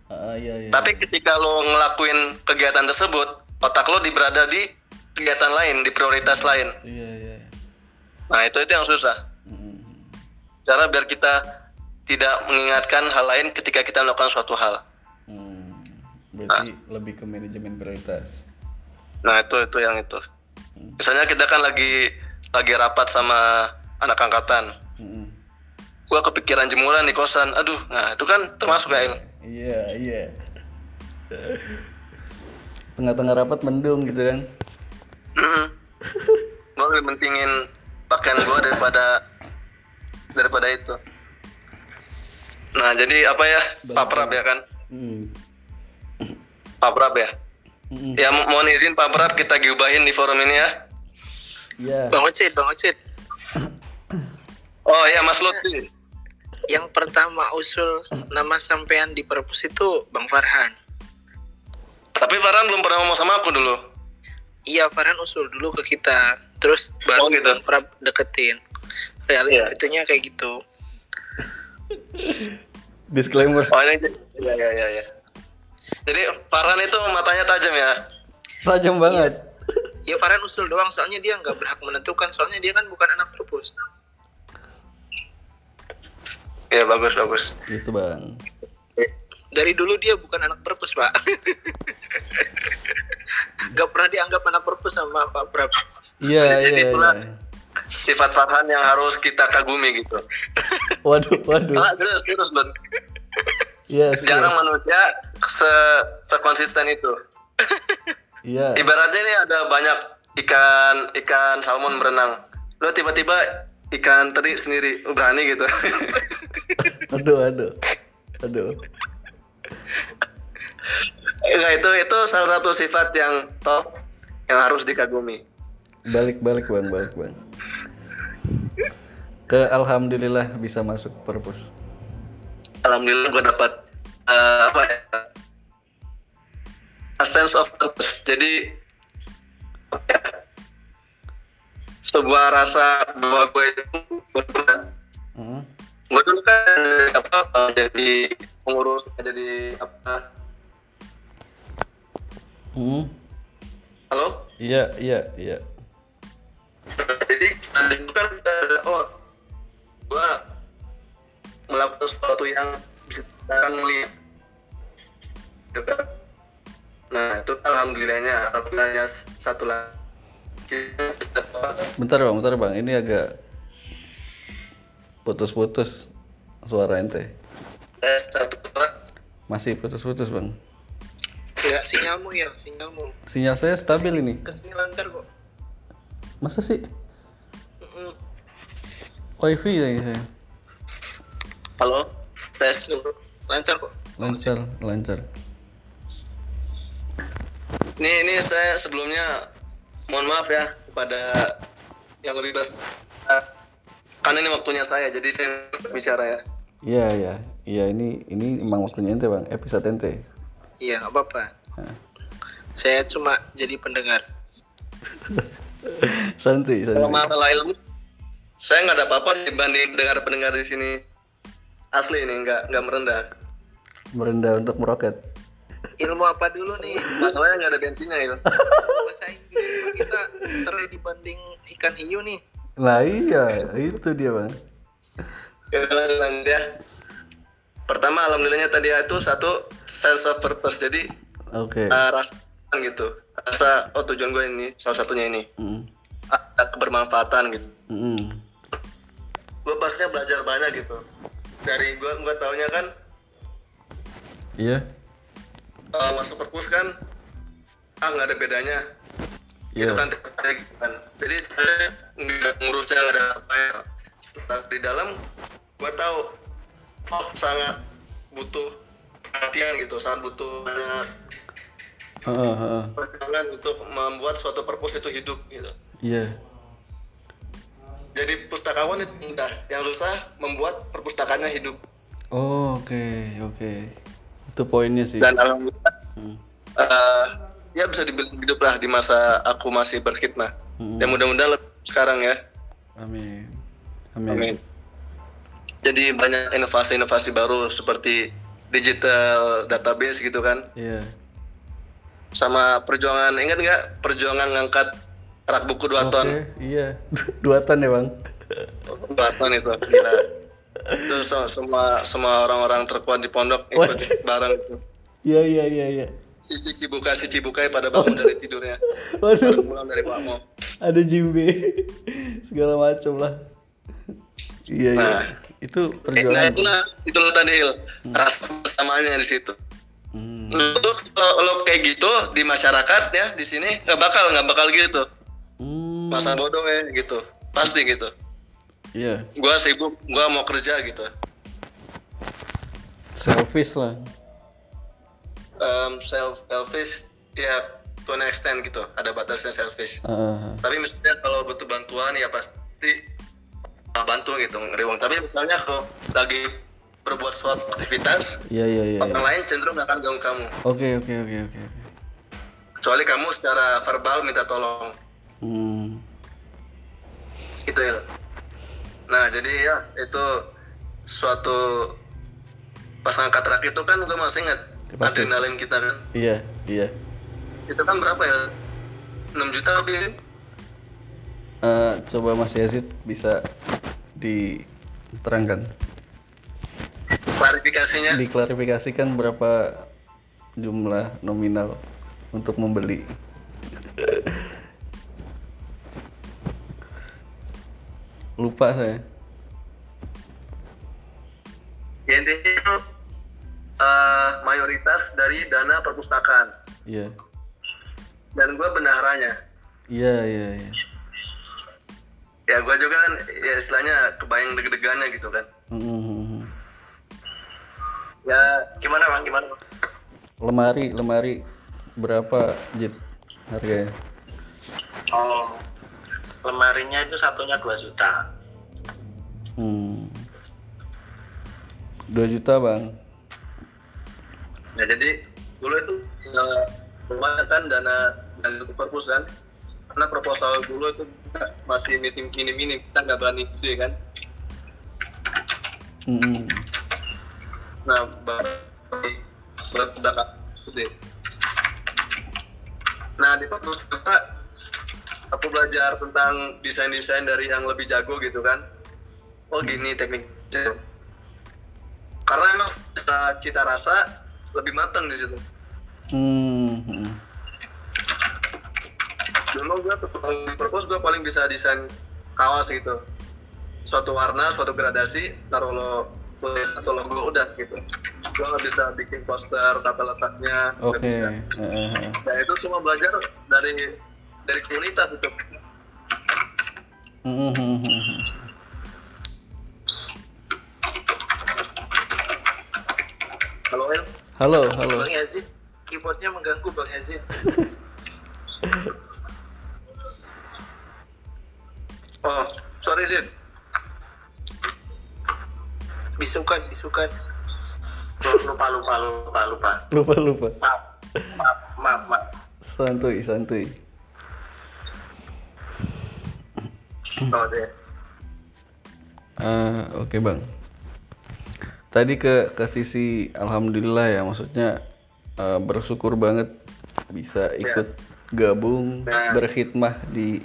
S1: ah, iya iya.
S2: Tapi ketika lo ngelakuin kegiatan tersebut, otak lo di berada di kegiatan lain, di prioritas lain.
S1: Iya iya.
S2: Nah itu itu yang susah.
S1: Mm-mm.
S2: Cara biar kita tidak mengingatkan hal lain ketika kita melakukan suatu hal.
S1: Hmm. Berarti lebih ke manajemen prioritas.
S2: Nah itu itu yang itu. Misalnya kita kan lagi lagi rapat sama anak angkatan.
S1: Mm-mm.
S2: Gua kepikiran jemuran di kosan. Aduh, nah itu kan termasuk ya.
S1: Iya iya. Tengah-tengah rapat mendung gitu kan.
S2: Mm-mm. Gua lebih pentingin pakaian gua daripada daripada itu. Nah jadi apa ya? Paprab ya kan?
S1: Mm.
S2: Paprab ya.
S1: Mm-mm.
S2: Ya mo- mohon izin Pak Prab kita gibahin di forum ini ya.
S1: Iya.
S4: Bang Ocit, Bang Ocit.
S2: Oh ya Mas Lutfi.
S4: Yang pertama usul nama sampean di perpus itu Bang Farhan.
S2: Tapi Farhan belum pernah ngomong sama aku dulu.
S4: Iya, Farhan usul dulu ke kita. Terus
S2: Oh,
S4: baru
S2: gitu.
S4: Bang Prab deketin.
S2: Iya.
S4: Realitinya kayak gitu.
S1: Disclaimer.
S2: Oh ini ya ya ya ya. Jadi Farhan itu matanya tajam ya.
S1: Tajam banget.
S4: Ya Farhan usul doang soalnya dia nggak berhak menentukan soalnya dia kan bukan anak perpus.
S2: Iya bagus bagus.
S1: Gitu bang.
S4: Dari dulu dia bukan anak perpus, Pak. Gak pernah dianggap anak perpus sama Pak Prab.
S1: Iya iya
S2: itulah.
S1: iya.
S2: Sifat Farhan yang harus kita kagumi gitu.
S1: Waduh waduh.
S2: Ah, serius serius Bud.
S1: Iya sih.
S2: Jarang manusia se sekonsisten itu.
S1: Iya.
S2: Ibaratnya ini ada banyak ikan ikan salmon berenang. Lo tiba-tiba ikan teri sendiri berani gitu.
S1: Aduh aduh. Aduh.
S2: Enggak itu itu salah satu sifat yang top yang harus dikagumi.
S1: Balik balik bang balik bang. Ke alhamdulillah bisa masuk perpus.
S2: Alhamdulillah gue dapat eh, apa ya? A sense of purpose. Jadi ya, sebuah rasa bahwa gue itu berguna.
S1: Hmm.
S2: gue dulu kan apa eh, jadi pengurus jadi apa
S1: Hmm.
S2: halo
S1: Iya iya iya.
S2: jadi situ kan eh, oh gue melakukan sesuatu yang bisa kita melihat itu kan nah itu alhamdulillahnya alhamdulillahnya satu lagi
S1: Bentar bang bentar bang. Ini agak putus-putus suara ente.
S2: eh, satu
S1: Masih putus-putus bang.
S4: Ya, sinyalmu ya, sinyalmu.
S1: Sinyal saya stabil ini.
S4: Ke sini lancar kok.
S1: Masa sih?
S4: Mm-mm.
S1: Wifi lagi saya.
S2: Halo, tes.
S4: lancar kok
S1: Lancar, lancar.
S2: Ini ini saya sebelumnya mohon maaf ya kepada yang lebih ber karena ini waktunya saya jadi saya bicara ya.
S1: Iya, iya. Iya, ini ini emang waktunya ente, Bang. Episode ente.
S4: Iya nggak apa-apa saya cuma jadi pendengar
S1: Santuy,
S2: Kalau
S1: santuy.
S2: masalah ilmu, saya nggak ada apa-apa dibanding pendengar-pendengar di sini. Asli ini nggak nggak merendah.
S1: Merendah untuk meroket.
S4: ilmu apa dulu nih
S2: Masalahnya nggak ada bensinnya itu.
S4: bahasa Inggris kita terlalu dibanding ikan hiu nih
S1: Nah, iya, itu dia, Bang.
S2: Ya, lanjut ya. Pertama alhamdulillahnya tadi itu satu sense of purpose. Jadi
S1: Oke.
S2: uh, rasa gitu. Rasa oh tujuan gue ini salah satunya ini.
S1: Mm.
S2: Ada kebermanfaatan gitu.
S1: Mm.
S2: Gue pastinya belajar banyak gitu. Dari gue gue taunya kan
S1: Iya.
S2: uh, masuk perpus kan ah nggak ada bedanya
S1: Iya.
S2: itu kan tertarik kan jadi saya nggak ngurusnya nggak ada apa ya di dalam gua tahu sangat butuh perhatian gitu sangat butuh banyak perjuangan untuk membuat suatu perpus itu hidup gitu
S1: Iya.
S2: jadi pustakawan itu mudah yang susah membuat perpustakaannya hidup
S1: Oh, oke, oke. Itu poinnya sih.
S2: dan alhamdulillah
S1: Hmm.
S2: eh, ya bisa dibilang hidup lah di masa aku masih berkhidmat
S1: Mm.
S2: ya mudah-mudahan sekarang ya
S1: Amin. Amin.
S2: Amin. Jadi banyak inovasi-inovasi baru seperti digital database gitu kan,
S1: Iya.
S2: sama perjuangan ingat nggak perjuangan ngangkat rak buku dua ton,
S1: Oke, iya. Dua ton ya, Bang.
S2: dua ton itu gila. Itu se- semua semua orang-orang terkuat di pondok ikut
S1: Wajib.
S2: bareng itu.
S1: Iya, iya, iya, iya.
S2: Sisi cibuka si cibukai pada bangun dari tidurnya,
S1: Waduh,
S2: pulang dari Wamo.
S1: ada Jimbe. Segala macam lah. Iya, iya.
S2: Nah.
S1: Itu
S2: Nah
S1: perjuangan.
S2: itulah itulah tadi Il. rasa bersamaannya di situ.
S1: Hmm.
S2: Kalau lo kayak gitu di masyarakat ya di sini nggak bakal nggak bakal gitu.
S1: Hmm.
S2: masa bodoh ya gitu pasti gitu
S1: Iya,
S2: gua sibuk gua mau kerja gitu
S1: selfish lah.
S2: um, self selfish ya to an extent gitu ada batasnya selfish
S1: Heeh.
S2: tapi misalnya kalau butuh bantuan ya pasti uh, bantu gitu ngeriwang tapi misalnya kalau lagi berbuat suatu aktivitas
S1: Iya, iya, iya.
S2: orang lain cenderung akan ganggu kamu
S1: Oke, oke, oke, oke.
S2: kecuali kamu secara verbal minta tolong
S1: Hmm.
S2: itu ya nah jadi ya itu suatu pas ngangkat rak itu kan gue masih ingat
S1: Pasti.
S2: adrenalin kita kan
S1: Iya, iya.
S2: itu kan berapa ya 6 juta lebih
S1: Eh, coba Mas Yazid bisa diterangkan,
S2: klarifikasinya
S1: diklarifikasikan berapa jumlah nominal untuk membeli. Lupa saya.
S2: ya intinya eh, mayoritas dari dana perpustakaan
S1: Iya.
S2: dan gue bendaharanya
S1: Iya, iya, iya.
S2: Ya gue juga kan ya istilahnya kebayang deg-degannya gitu kan
S1: Mhm.
S2: ya
S3: Gimana bang? Gimana? Bang?
S1: Lemari, lemari berapa jit harganya?
S3: Oh, lemarinya itu satunya 2 juta.
S1: Hmm. 2 juta, Bang.
S2: ya jadi dulu itu eh, lumayan kan dana dana perpus kan karena proposal dulu itu masih minim minim minim. Kita nggak berani gede kan?
S1: Hmm.
S2: nah baru berpendapat gede. Nah di kita aku belajar tentang desain desain dari yang lebih jago gitu kan? Oh gini tekniknya karena emang cita, cita rasa lebih matang di situ.
S1: Hmm.
S2: Dulu gue perpus gue paling bisa desain kaos gitu suatu warna suatu gradasi taruh lo tulis atau logo udah gitu gue nggak bisa bikin poster tata letaknya
S1: Oke.
S2: bisa
S1: Eh, eh, eh.
S2: nah itu semua belajar dari dari komunitas itu. Halo El,
S1: Halo, halo.
S4: Bang Yazid, keyboardnya mengganggu Bang Yazid.
S2: oh sorry Zin.
S4: Bisukan, bisukan.
S3: lupa lupa lupa lupa
S1: Lupa, lupa.
S3: maaf maaf maaf, maaf.
S1: Santuy, santuy.
S3: Oh, deh.
S1: Ah, oke bang. Tadi ke ke sisi alhamdulillah ya, maksudnya eh, bersyukur banget bisa ikut gabung berkhidmah di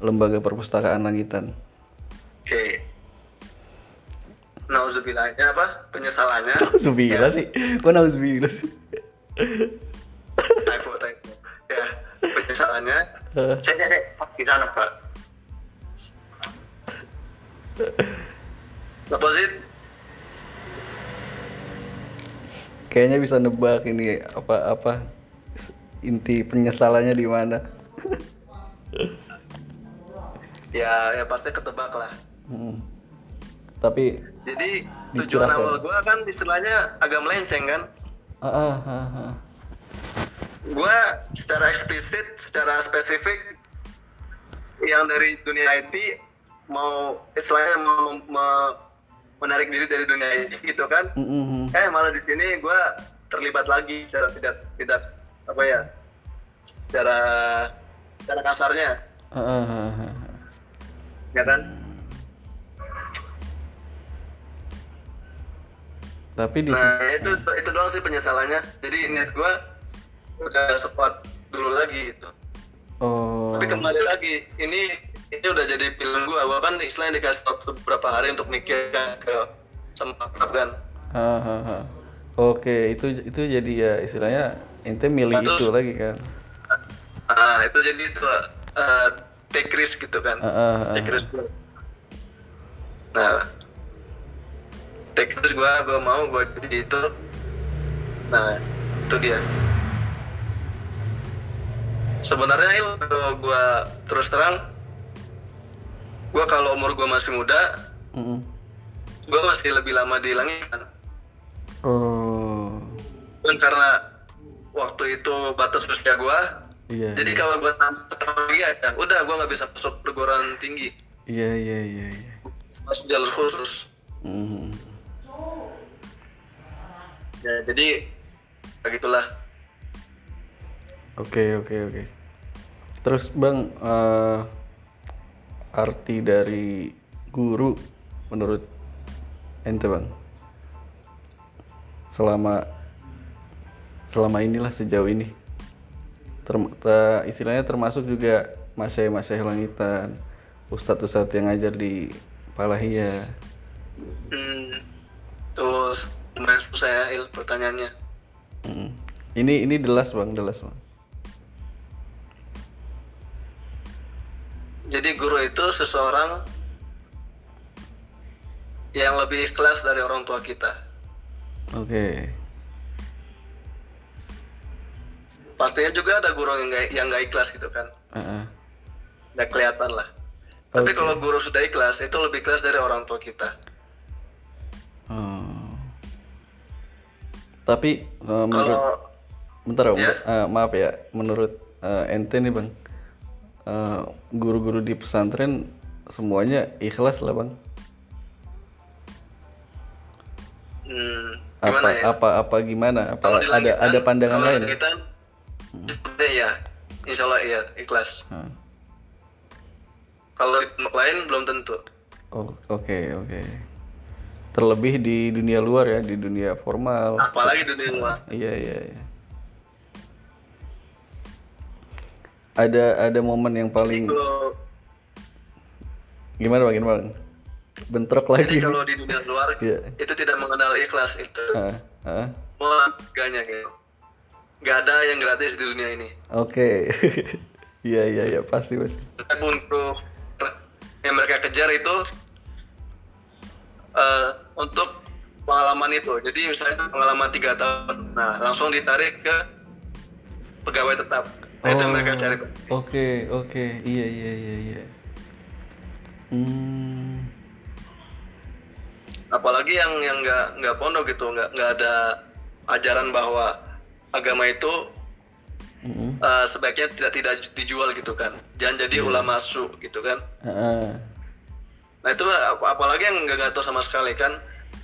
S1: lembaga perpustakaan langitan.
S2: Oke. Nauzubillahnya apa? Penyesalannya.
S1: Nauzubillah sih, kok nauzubillah sih?
S2: typo typo. Ya, penyesalannya.
S1: Eh,
S3: cek cek cek bisa nebak
S2: Apa sih?
S1: kayaknya bisa nebak ini apa apa inti penyesalannya di mana.
S2: Ya, ya pasti ketebak lah.
S1: Hmm. Tapi
S2: Jadi tujuan
S1: Dicurahkan.
S2: awal gua kan istilahnya agak melenceng kan.
S1: ah, ah, ah, ah.
S2: Gua secara eksplisit, secara spesifik yang dari dunia IT mau istilahnya mau me- menarik diri dari dunia IT gitu kan.
S1: Mm, mm, mm.
S2: Eh malah di sini gua terlibat lagi secara tidak tidak apa ya? Secara secara kasarnya,
S1: ah.
S2: Ya kan?
S1: Tapi di
S2: Nah itu itu doang sih penyesalannya. Jadi niat gua udah sempat dulu lagi gitu.
S1: oh
S2: Tapi kembali lagi, ini ini udah jadi pilihan gua. Gua kan istilahnya dikasih waktu beberapa hari untuk mikir ke sama kan.
S1: Ah, ah, ah. Oke, itu itu jadi ya istilahnya ente milih
S2: Nah, terus-
S1: itu lagi kan.
S2: Nah itu jadi itu uh, take risk gitu kan.
S1: Ah, ah, ah.
S2: Take risk. Nah take risk gua gua mau gua jadi itu. Nah itu dia. Sebenarnya Il, kalau gua terus terang, gua kalau umur gua masih muda,
S1: Mm-mm.
S2: gua masih lebih lama di langitan.
S1: Oh,
S2: kan karena waktu itu batas usia gua
S1: iya.
S2: jadi kalau gua tambah setahun lagi aja udah gua nggak bisa masuk perguruan tinggi
S1: Iya, iya, iya, iya.
S2: masuk jalur khusus
S1: Mhm.
S2: ya jadi begitulah
S1: Oke, oke, oke. Terus Bang, eh, arti dari guru menurut ente Bang? Selama selama inilah sejauh ini. Term- te- istilahnya termasuk juga masyai-masyai langitan, ustadz-ustadz yang ngajar di Palahia.
S2: hmm, terus lumayan susah ya Il, pertanyaannya
S1: Mm. Ini ini delas Bang, delas Bang.
S2: jadi guru itu seseorang yang lebih ikhlas dari orang tua kita
S1: Oke.
S2: Pastinya juga ada guru yang nggak yang nggak ikhlas gitu kan
S1: Heeh.
S2: nggak kelihatan lah tapi
S1: Oke.
S2: kalau guru sudah ikhlas itu lebih ikhlas dari orang tua kita
S1: Oh. Tapi eh, menurut
S2: kalau
S1: bentar
S2: Ya.
S1: eh, maaf ya, menurut eh, ente nih Bang, eh, guru-guru di pesantren semuanya ikhlas lah Bang.
S2: hmm,
S1: Apa
S2: gimana ya
S1: apa apa gimana? Apa
S2: Kalau di
S1: ada
S2: langitan-
S1: ada pandangan lain?
S2: di langitan, sebenarnya ya, insya Allah iya ikhlas.
S1: Hah.
S2: Kalau lain belum tentu.
S1: Oh, oke oke. Terlebih di dunia luar ya, di dunia formal.
S2: Apalagi dunia luar.
S1: Iya iya. iya. Ada ada momen yang paling
S2: Kalau
S1: gimana Bang? Gimana Bang? Bentrok lagi.
S2: jadi kalau di dunia luar
S1: Iya.
S2: itu tidak mengenal ikhlas itu. Wah, gaknya gitu. Gak ada yang gratis di dunia ini.
S1: Oke. Iya iya iya pasti pasti.
S2: Untuk yang mereka kejar itu eh, untuk pengalaman itu. Jadi misalnya pengalaman tiga tahun, nah langsung ditarik ke pegawai tetap. Nah, itu yang mereka cari.
S1: Oke oke iya iya iya iya. Hmm.
S2: apalagi yang yang nggak nggak pondok gitu nggak nggak ada ajaran bahwa agama itu
S1: Mm-mm.
S2: eh, sebaiknya tidak tidak dijual gitu kan jangan jadi ulama su gitu kan
S1: Ah,
S2: nah itu ap- apalagi yang nggak tahu sama sekali kan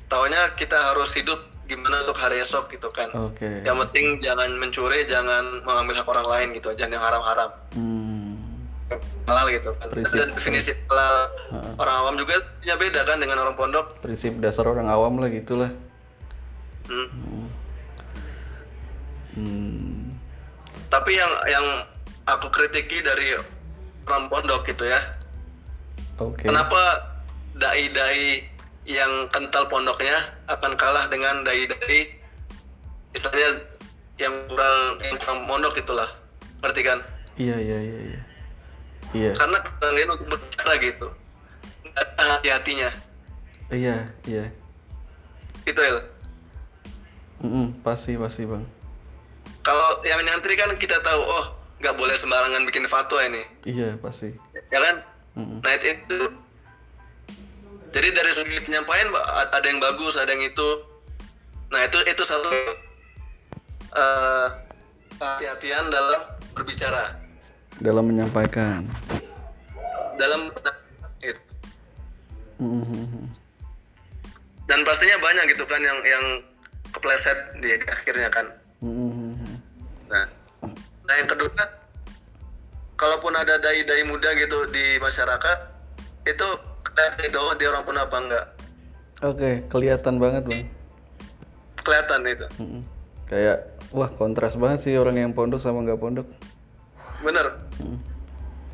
S2: taunya kita harus hidup gimana untuk hari esok gitu kan
S1: Oke.
S2: yang penting jangan mencuri jangan mengambil hak orang lain gitu jangan yang haram-haram
S1: Hmm.
S2: halal gitu kan
S1: Prinsip.
S2: dan definisi halal
S1: Ah,
S2: orang awam juga punya beda kan dengan orang pondok
S1: prinsip dasar orang awam lah gitulah.
S2: Hmm.
S1: Hmm.
S2: Tapi yang yang aku kritiki dari orang pondok gitu ya
S1: Oke.
S2: kenapa dai-dai yang kental pondoknya akan kalah dengan dai-dai misalnya yang kurang yang kurang pondok itulah ngerti kan
S1: Iya iya iya iya. Iya.
S2: karena kalian untuk berbicara gitu hati-hatinya
S1: Iya iya.
S2: gitu ya
S1: Mm-mm, pasti pasti bang.
S2: Kalau yang nyantri kan kita tahu oh nggak boleh sembarangan bikin fatwa ini
S1: Iya pasti.
S2: ya kan
S1: Mm-mm.
S2: nah itu, itu jadi dari segi penyampaian ada yang bagus ada yang itu nah itu itu satu eh hati-hatian dalam berbicara
S1: Dalam menyampaikan.
S2: dalam gitu.
S1: Mm-mm.
S2: dan pastinya banyak gitu kan yang yang kepleset di akhirnya kan
S1: Mm-mm.
S2: Nah nah yang kedua kalaupun ada dai-dai muda gitu di masyarakat itu kelihatan itu oh, dia orang pun apa enggak
S1: Oke kelihatan banget bang.
S2: kelihatan itu
S1: Mm-mm. Kayak wah kontras banget sih orang yang pondok sama nggak pondok.
S2: bener
S1: Mm.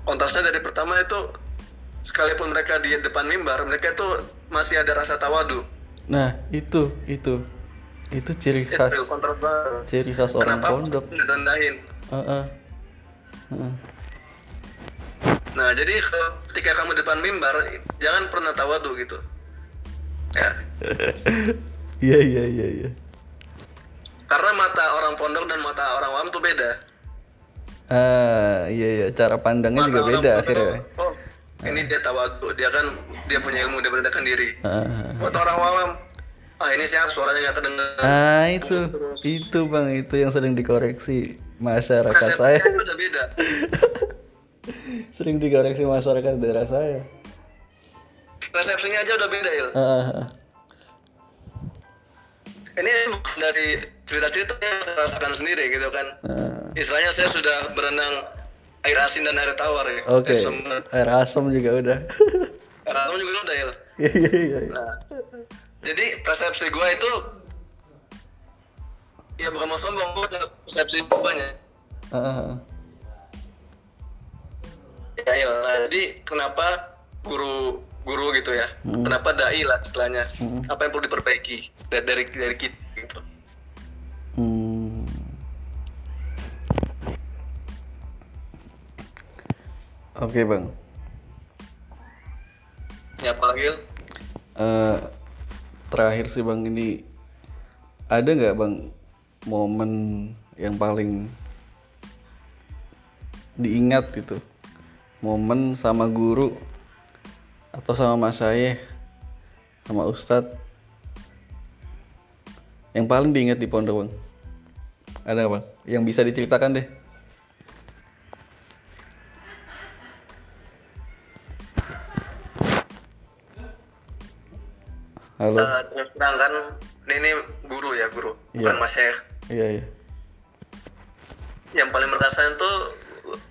S2: kontrasnya dari pertama itu sekalipun mereka di depan mimbar mereka itu masih ada rasa tawadu
S1: Nah itu itu itu ciri khas ciri khas orang
S2: kenapa
S1: pondok.
S2: rendahin
S1: Heeh. Heeh.
S2: nah jadi ketika kamu depan mimbar jangan pernah tawadu gitu ya
S1: Iya iya iya iya.
S2: karena mata orang pondok dan mata orang awam tuh beda
S1: Ah iya iya cara pandangnya juga
S2: orang
S1: beda
S2: pondok,
S1: akhirnya.
S2: oh ini dia tawadu dia kan dia punya ilmu dia merendahkan diri
S1: Ah,
S2: mata orang awam ah ini siapa suaranya nggak kedengeran
S1: ah itu itu bang itu yang sering dikoreksi masyarakat saya
S2: persepsinya udah beda
S1: sering dikoreksi masyarakat daerah saya.
S2: resepsinya aja udah beda ya
S1: ah.
S2: ini dari cerita-cerita yang saya rasakan sendiri gitu kan
S1: Ah,
S2: istilahnya saya sudah berenang air asin dan air tawar ya
S1: Oke,
S2: semua-
S1: air asam juga udah.
S2: air asam juga udah ya
S1: Iya iya iya. iya.
S2: nah jadi persepsi gua itu ya bukan mau sombong gua ada persepsi banyak
S1: ah.
S2: ya Il. nah jadi kenapa guru guru gitu ya
S1: Hmm.
S2: kenapa dai lah istilahnya
S1: Hmm.
S2: apa yang perlu diperbaiki dari dari, dari kita gitu
S1: Hmm. Oke bang,
S2: ya apalagi Il?
S1: Eh, terakhir sih bang ini ada nggak bang momen yang paling diingat gitu, momen sama guru atau sama mas saya, sama ustadz yang paling diingat di pondok bang, ada bang? Yang bisa diceritakan deh. Halo.
S2: Eh, terus terang kan ini, ini guru ya guru bukan
S1: Iya.
S2: mas Syekh
S1: Iya iya.
S2: yang paling berkesan tuh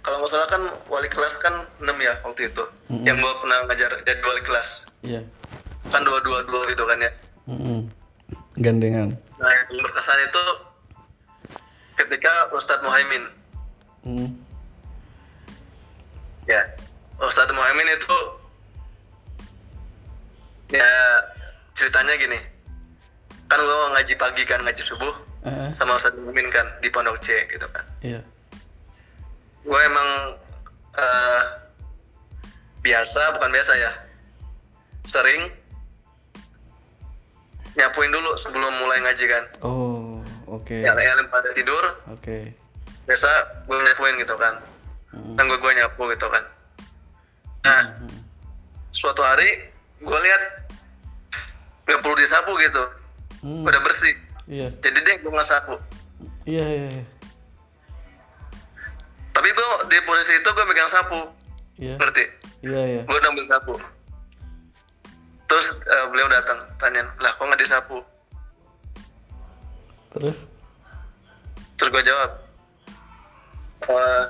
S2: kalau nggak salah kan wali kelas kan 6 ya waktu itu
S1: Mm-mm.
S2: yang gua pernah ngajar jadi wali kelas
S1: Iya.
S2: kan dua dua dua gitu kan ya
S1: Mm-mm. Gandengan.
S2: nah yang berkesan itu ketika Ustadz Muhaimin
S1: Mm.
S2: ya Ustadz Muhaimin itu ya ceritanya gini kan gua ngaji pagi kan ngaji subuh
S1: Ah,
S2: sama Ustadz Muhaimin kan di Pondok C gitu kan
S1: iya.
S2: gue emang eh, biasa bukan biasa ya sering nyapuin dulu sebelum mulai ngaji kan
S1: Oh, oke.
S2: ya yang pada tidur
S1: Oke.
S2: biasa gue nyapuin gitu kan
S1: Mm.
S2: dan gue gue nyapu gitu kan nah suatu hari gue lihat nggak perlu disapu gitu.
S1: Hmm,
S2: udah bersih.
S1: Iya.
S2: Jadi dia gue nggak sapu.
S1: Iya iya iya.
S2: tapi gue di posisi itu gue megang sapu.
S1: Iya.
S2: Ngerti?
S1: Iya iya.
S2: Gue udah ambil sapu. Terus eh, beliau datang tanya lah kok nggak disapu?
S1: Terus?
S2: Terus gue jawab "Eh,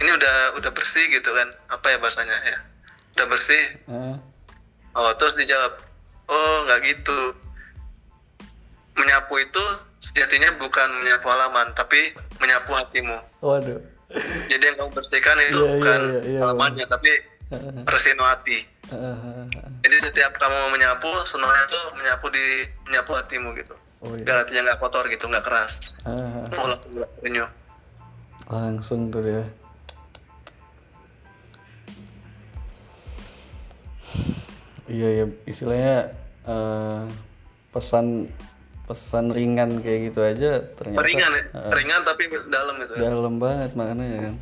S2: ini udah udah bersih gitu kan. Apa ya bahasanya ya? Udah bersih.
S1: Ah,
S2: oh terus dijawab oh nggak gitu. Menyapu itu sejatinya bukan menyapu halaman tapi menyapu hatimu.
S1: Waduh.
S2: Jadi yang kamu bersihkan itu
S1: Iya, iya,
S2: bukan
S1: iya, iya,
S2: halamannya tapi
S1: Ah, ah,
S2: resino hati jadi setiap kamu menyapu sebenarnya tuh menyapu di menyapu hatimu gitu.
S1: Oh iya.
S2: Biar hatinya nggak kotor gitu nggak keras.
S1: Ah, ah.
S2: oh langsung
S1: tuh dia iya ya istilahnya eh, pesan pesan ringan kayak gitu aja ternyata
S2: ringan ya
S1: eh,
S2: ringan tapi dalam itu ya?
S1: dalam banget maknanya kan.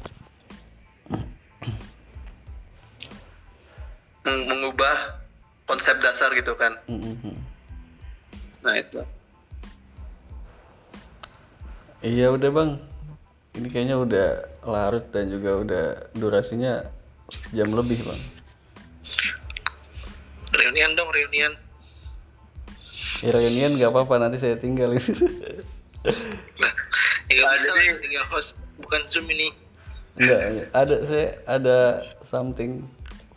S2: Meng- mengubah konsep dasar gitu kan?
S1: Mm, mm, mm.
S2: nah itu.
S1: Iya udah bang. Ini kayaknya udah larut dan juga udah durasinya jam lebih bang
S4: reunian dong reunian
S1: ya reunian nggak apa-apa nanti saya tinggal
S4: nah ya bisa
S2: jadi-
S4: lah tinggal host bukan zoom ini
S1: Enggak, enggak. ada saya ada something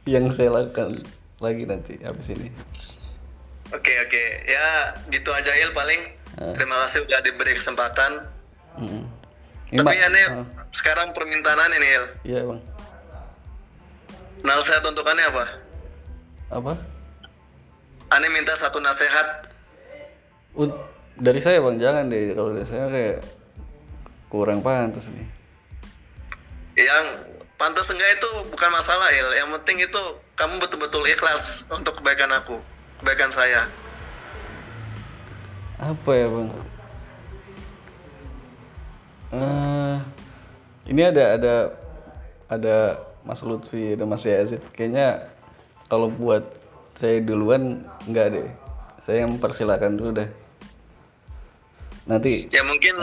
S1: yang saya lakukan lagi nanti habis ini.
S2: oke oke ya gitu aja Il paling
S1: Ah.
S2: terima kasih udah diberi kesempatan
S1: Mm. Ini,
S2: tapi aneh
S1: Ah,
S2: sekarang permintaan ini Il
S1: Iya bang.
S2: nasihat untukannya apa
S1: Apa?
S2: Aneh minta satu nasihat
S1: Un- dari saya bang, jangan deh. Kalau dari saya kayak kurang pantas nih.
S2: yang pantas enggak itu bukan masalah Il yang penting itu kamu betul-betul ikhlas untuk kebaikan aku kebaikan saya
S1: Apa ya bang? Eh, ini ada ada ada Mas Lutfi, ada Mas Yazid. Kayaknya kalau buat saya duluan enggak deh. Saya yang persilakan dulu deh. Nanti
S2: ya mungkin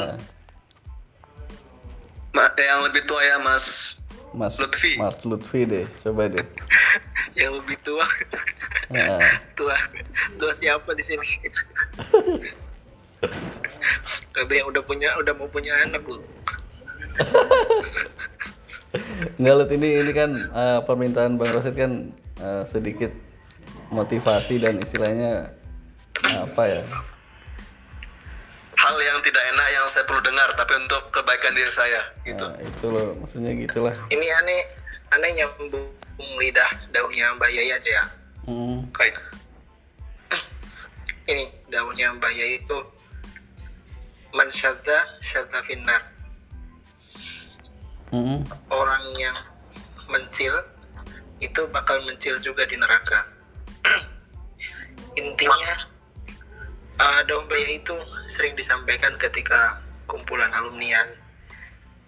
S2: ma- yang lebih tua ya Mas
S1: Mas
S2: Lutfi.
S1: Mas Lutfi deh, coba deh.
S4: yang lebih tua
S1: Nah,
S4: tua tua siapa di sini ada yang udah punya udah mau punya anak lu
S1: Enggak Lut, ini ini kan eh, permintaan Bang Rosid kan eh, sedikit motivasi dan istilahnya apa ya?
S2: hal yang tidak enak yang saya perlu dengar tapi untuk kebaikan diri saya gitu.
S1: Nah, itu loh, maksudnya gitulah.
S4: ini aneh aneh nyambung lidah daunnya Mbak Yai aja ya.
S1: Hmm,
S2: baik.
S4: Ini daunnya Mbak Yai itu man syadza syadza finnar.
S1: Hmm,
S4: orang yang mencil itu bakal mencil juga di neraka intinya uh, daun baya itu sering disampaikan ketika kumpulan alumnian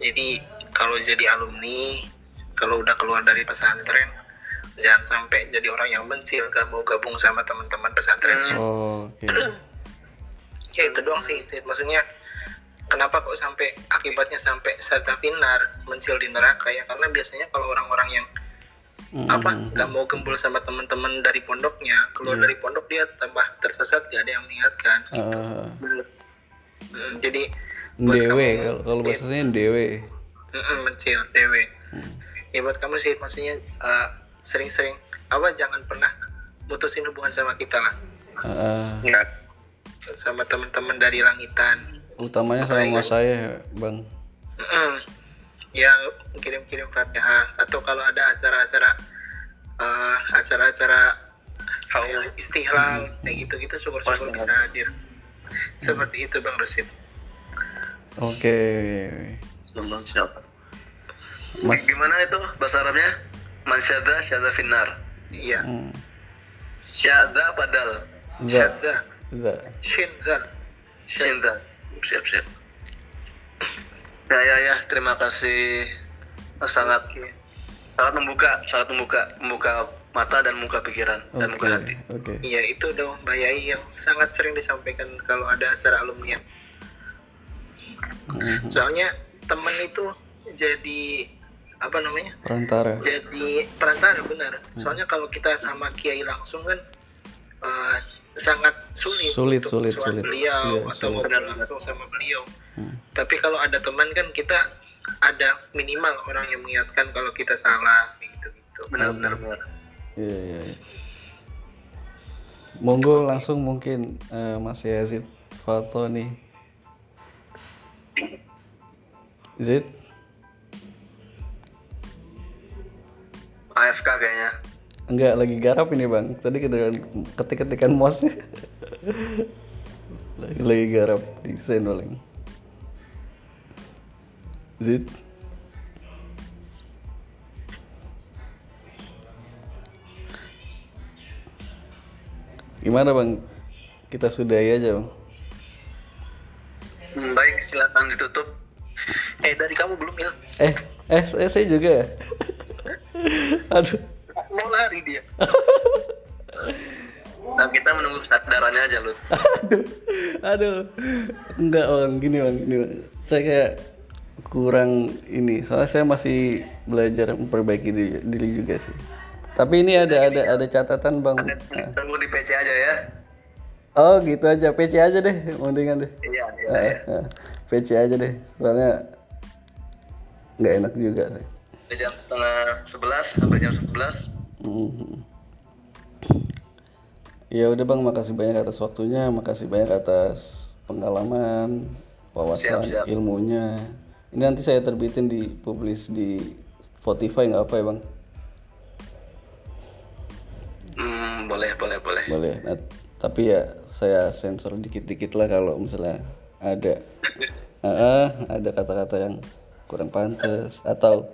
S4: jadi kalau jadi alumni kalau udah keluar dari pesantren jangan sampai jadi orang yang mencil gak mau gabung sama teman-teman pesantrennya
S1: Oh, oke.
S4: ya itu doang sih itu. maksudnya kenapa kok sampai akibatnya sampai serta finar mencil di neraka ya karena biasanya kalau orang-orang yang Apa nggak mau kumpul sama teman-teman dari pondoknya keluar
S1: Iya.
S4: dari pondok dia tambah tersesat gak ada yang mengingatkan
S1: eh,
S4: Hmm, jadi buat
S1: dewe
S4: kamu-
S1: kalau kalau bahasanya dewe.
S4: Mencil dewe
S1: Hmm.
S4: ya buat kamu sih maksudnya uh, sering-sering apa jangan pernah mutusin hubungan sama kita lah
S2: ya
S4: sama teman-teman dari langitan
S1: utamanya sama saya, Bang.
S4: Mm-mm. Ya kirim-kirim fatihah. Atau kalau ada acara-acara uh, acara-acara kayak istihlal kayak gitu-gitu syukur-syukur bisa hadir. Seperti itu bang Rusid
S1: Oke.
S3: Belum siapa.
S1: Mas.
S2: Gimana itu bahasa Arabnya? Mansyada syada finnar.
S4: Iya.
S1: Hmm,
S2: syada padal.
S1: Enggak,
S4: syadza.
S1: Enggak.
S4: shinzal
S2: cinta siap siap ya ya ya terima kasih sangat sangat membuka sangat membuka membuka mata dan muka pikiran dan
S1: oke
S2: muka hati
S1: oke
S4: Iya itu dong Mbak Yai yang sangat sering disampaikan kalau ada acara alumni.
S1: Mhm.
S4: Soalnya temen itu jadi apa namanya?
S1: perantara
S4: Jadi perantara benar. Soalnya kalau kita sama Kiai langsung kan eh, sangat sulit.
S1: Sulit,
S4: untuk
S1: sulit, sulit.
S4: beliau
S1: Iya,
S4: atau
S1: sulit.
S4: ngobrol langsung sama beliau.
S1: Hmm.
S4: Tapi kalau ada teman kan kita ada minimal orang yang mengingatkan kalau kita salah gitu gitu.
S2: benar benar benar
S1: Iya iya. iya. Monggo langsung mungkin eh, Mas Yazid foto nih. Zid,
S2: AFK kayaknya
S1: enggak lagi garap ini bang. Tadi kedengeran ketik-ketikan mouse lagi, lagi garap desain paling. Zid. Gimana bang? Kita sudahi aja bang.
S2: Hmm, baik silakan ditutup
S4: Eh dari kamu belum ya?
S1: Eh, eh saya, saya juga. ya? Aduh.
S4: Lari dia.
S2: nah kita menunggu kesadarannya aja lu
S1: aduh aduh. Enggak bang. Gini bang gini bang. Saya kayak kurang ini. Soalnya saya masih belajar memperbaiki diri, diri juga sih. Tapi ini ada ada ada catatan bang. Nah.
S2: tunggu di PC aja ya.
S1: Oh gitu aja. PC aja deh mendingan deh.
S2: Iya iya
S1: Nah,
S2: iya.
S1: nah, PC aja deh. Soalnya nggak enak juga sih
S2: jam setengah sebelas sampai jam sebelas
S1: Ya udah bang, makasih banyak atas waktunya, makasih banyak atas pengalaman, wawasan,
S2: Siap, siap.
S1: ilmunya. Ini nanti saya terbitin di publis di Spotify nggak apa ya bang?
S2: hmm, boleh boleh boleh
S1: Boleh. Nah, tapi ya saya sensor dikit-dikit lah kalau misalnya ada Ah, ada kata-kata yang kurang pantas atau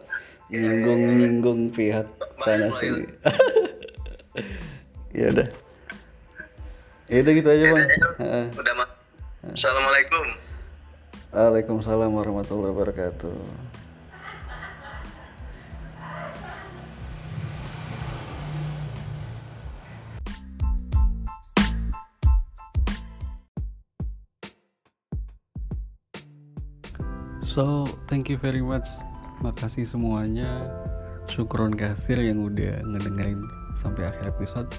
S1: nyinggung-nyinggung pihak sana sini. ya udah. Ya udah gitu aja bang. Heeh.
S2: udah mas assalamualaikum
S1: Waalaikumsalam warahmatullahi wabarakatuh. So, thank you very much. Makasih semuanya. Syukron kasir yang udah ngedengerin sampai akhir episode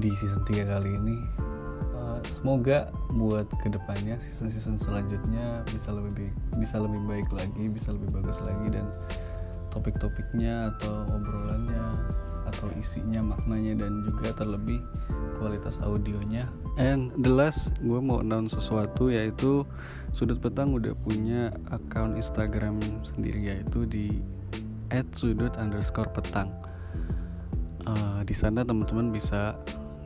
S1: di season 3 kali ini. Uh, semoga buat ke depannya season-season selanjutnya bisa lebih baik, bisa lebih baik lagi, bisa lebih bagus lagi dan topik-topiknya atau obrolannya atau isinya maknanya dan juga terlebih kualitas audionya. And the last gue mau announce sesuatu yaitu Sudut Petang udah punya akun Instagram sendiri yaitu di @sudut underscore petang. Eh, di sana teman-teman bisa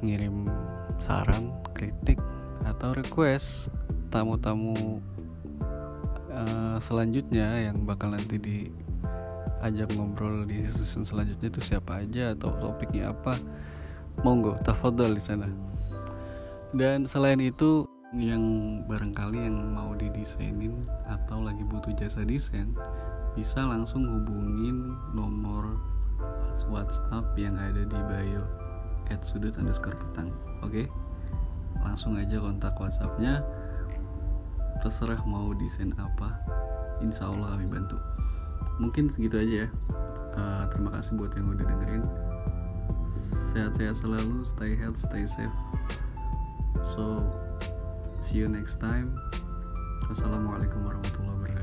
S1: ngirim saran, kritik atau request tamu-tamu eh, selanjutnya yang bakal nanti diajak ngobrol di season selanjutnya itu siapa aja atau topiknya apa monggo tafadhol di sana dan selain itu yang barangkali yang mau didesainin atau lagi butuh jasa desain bisa langsung hubungin nomor WhatsApp yang ada di bio at sudut underscore petang oke? Langsung aja kontak WhatsAppnya terserah mau desain apa insya Allah kami bantu. Mungkin segitu aja ya. Eh, terima kasih buat yang udah dengerin. Sehat-sehat selalu stay healthy stay safe. So see you next time. Wassalamualaikum warahmatullahi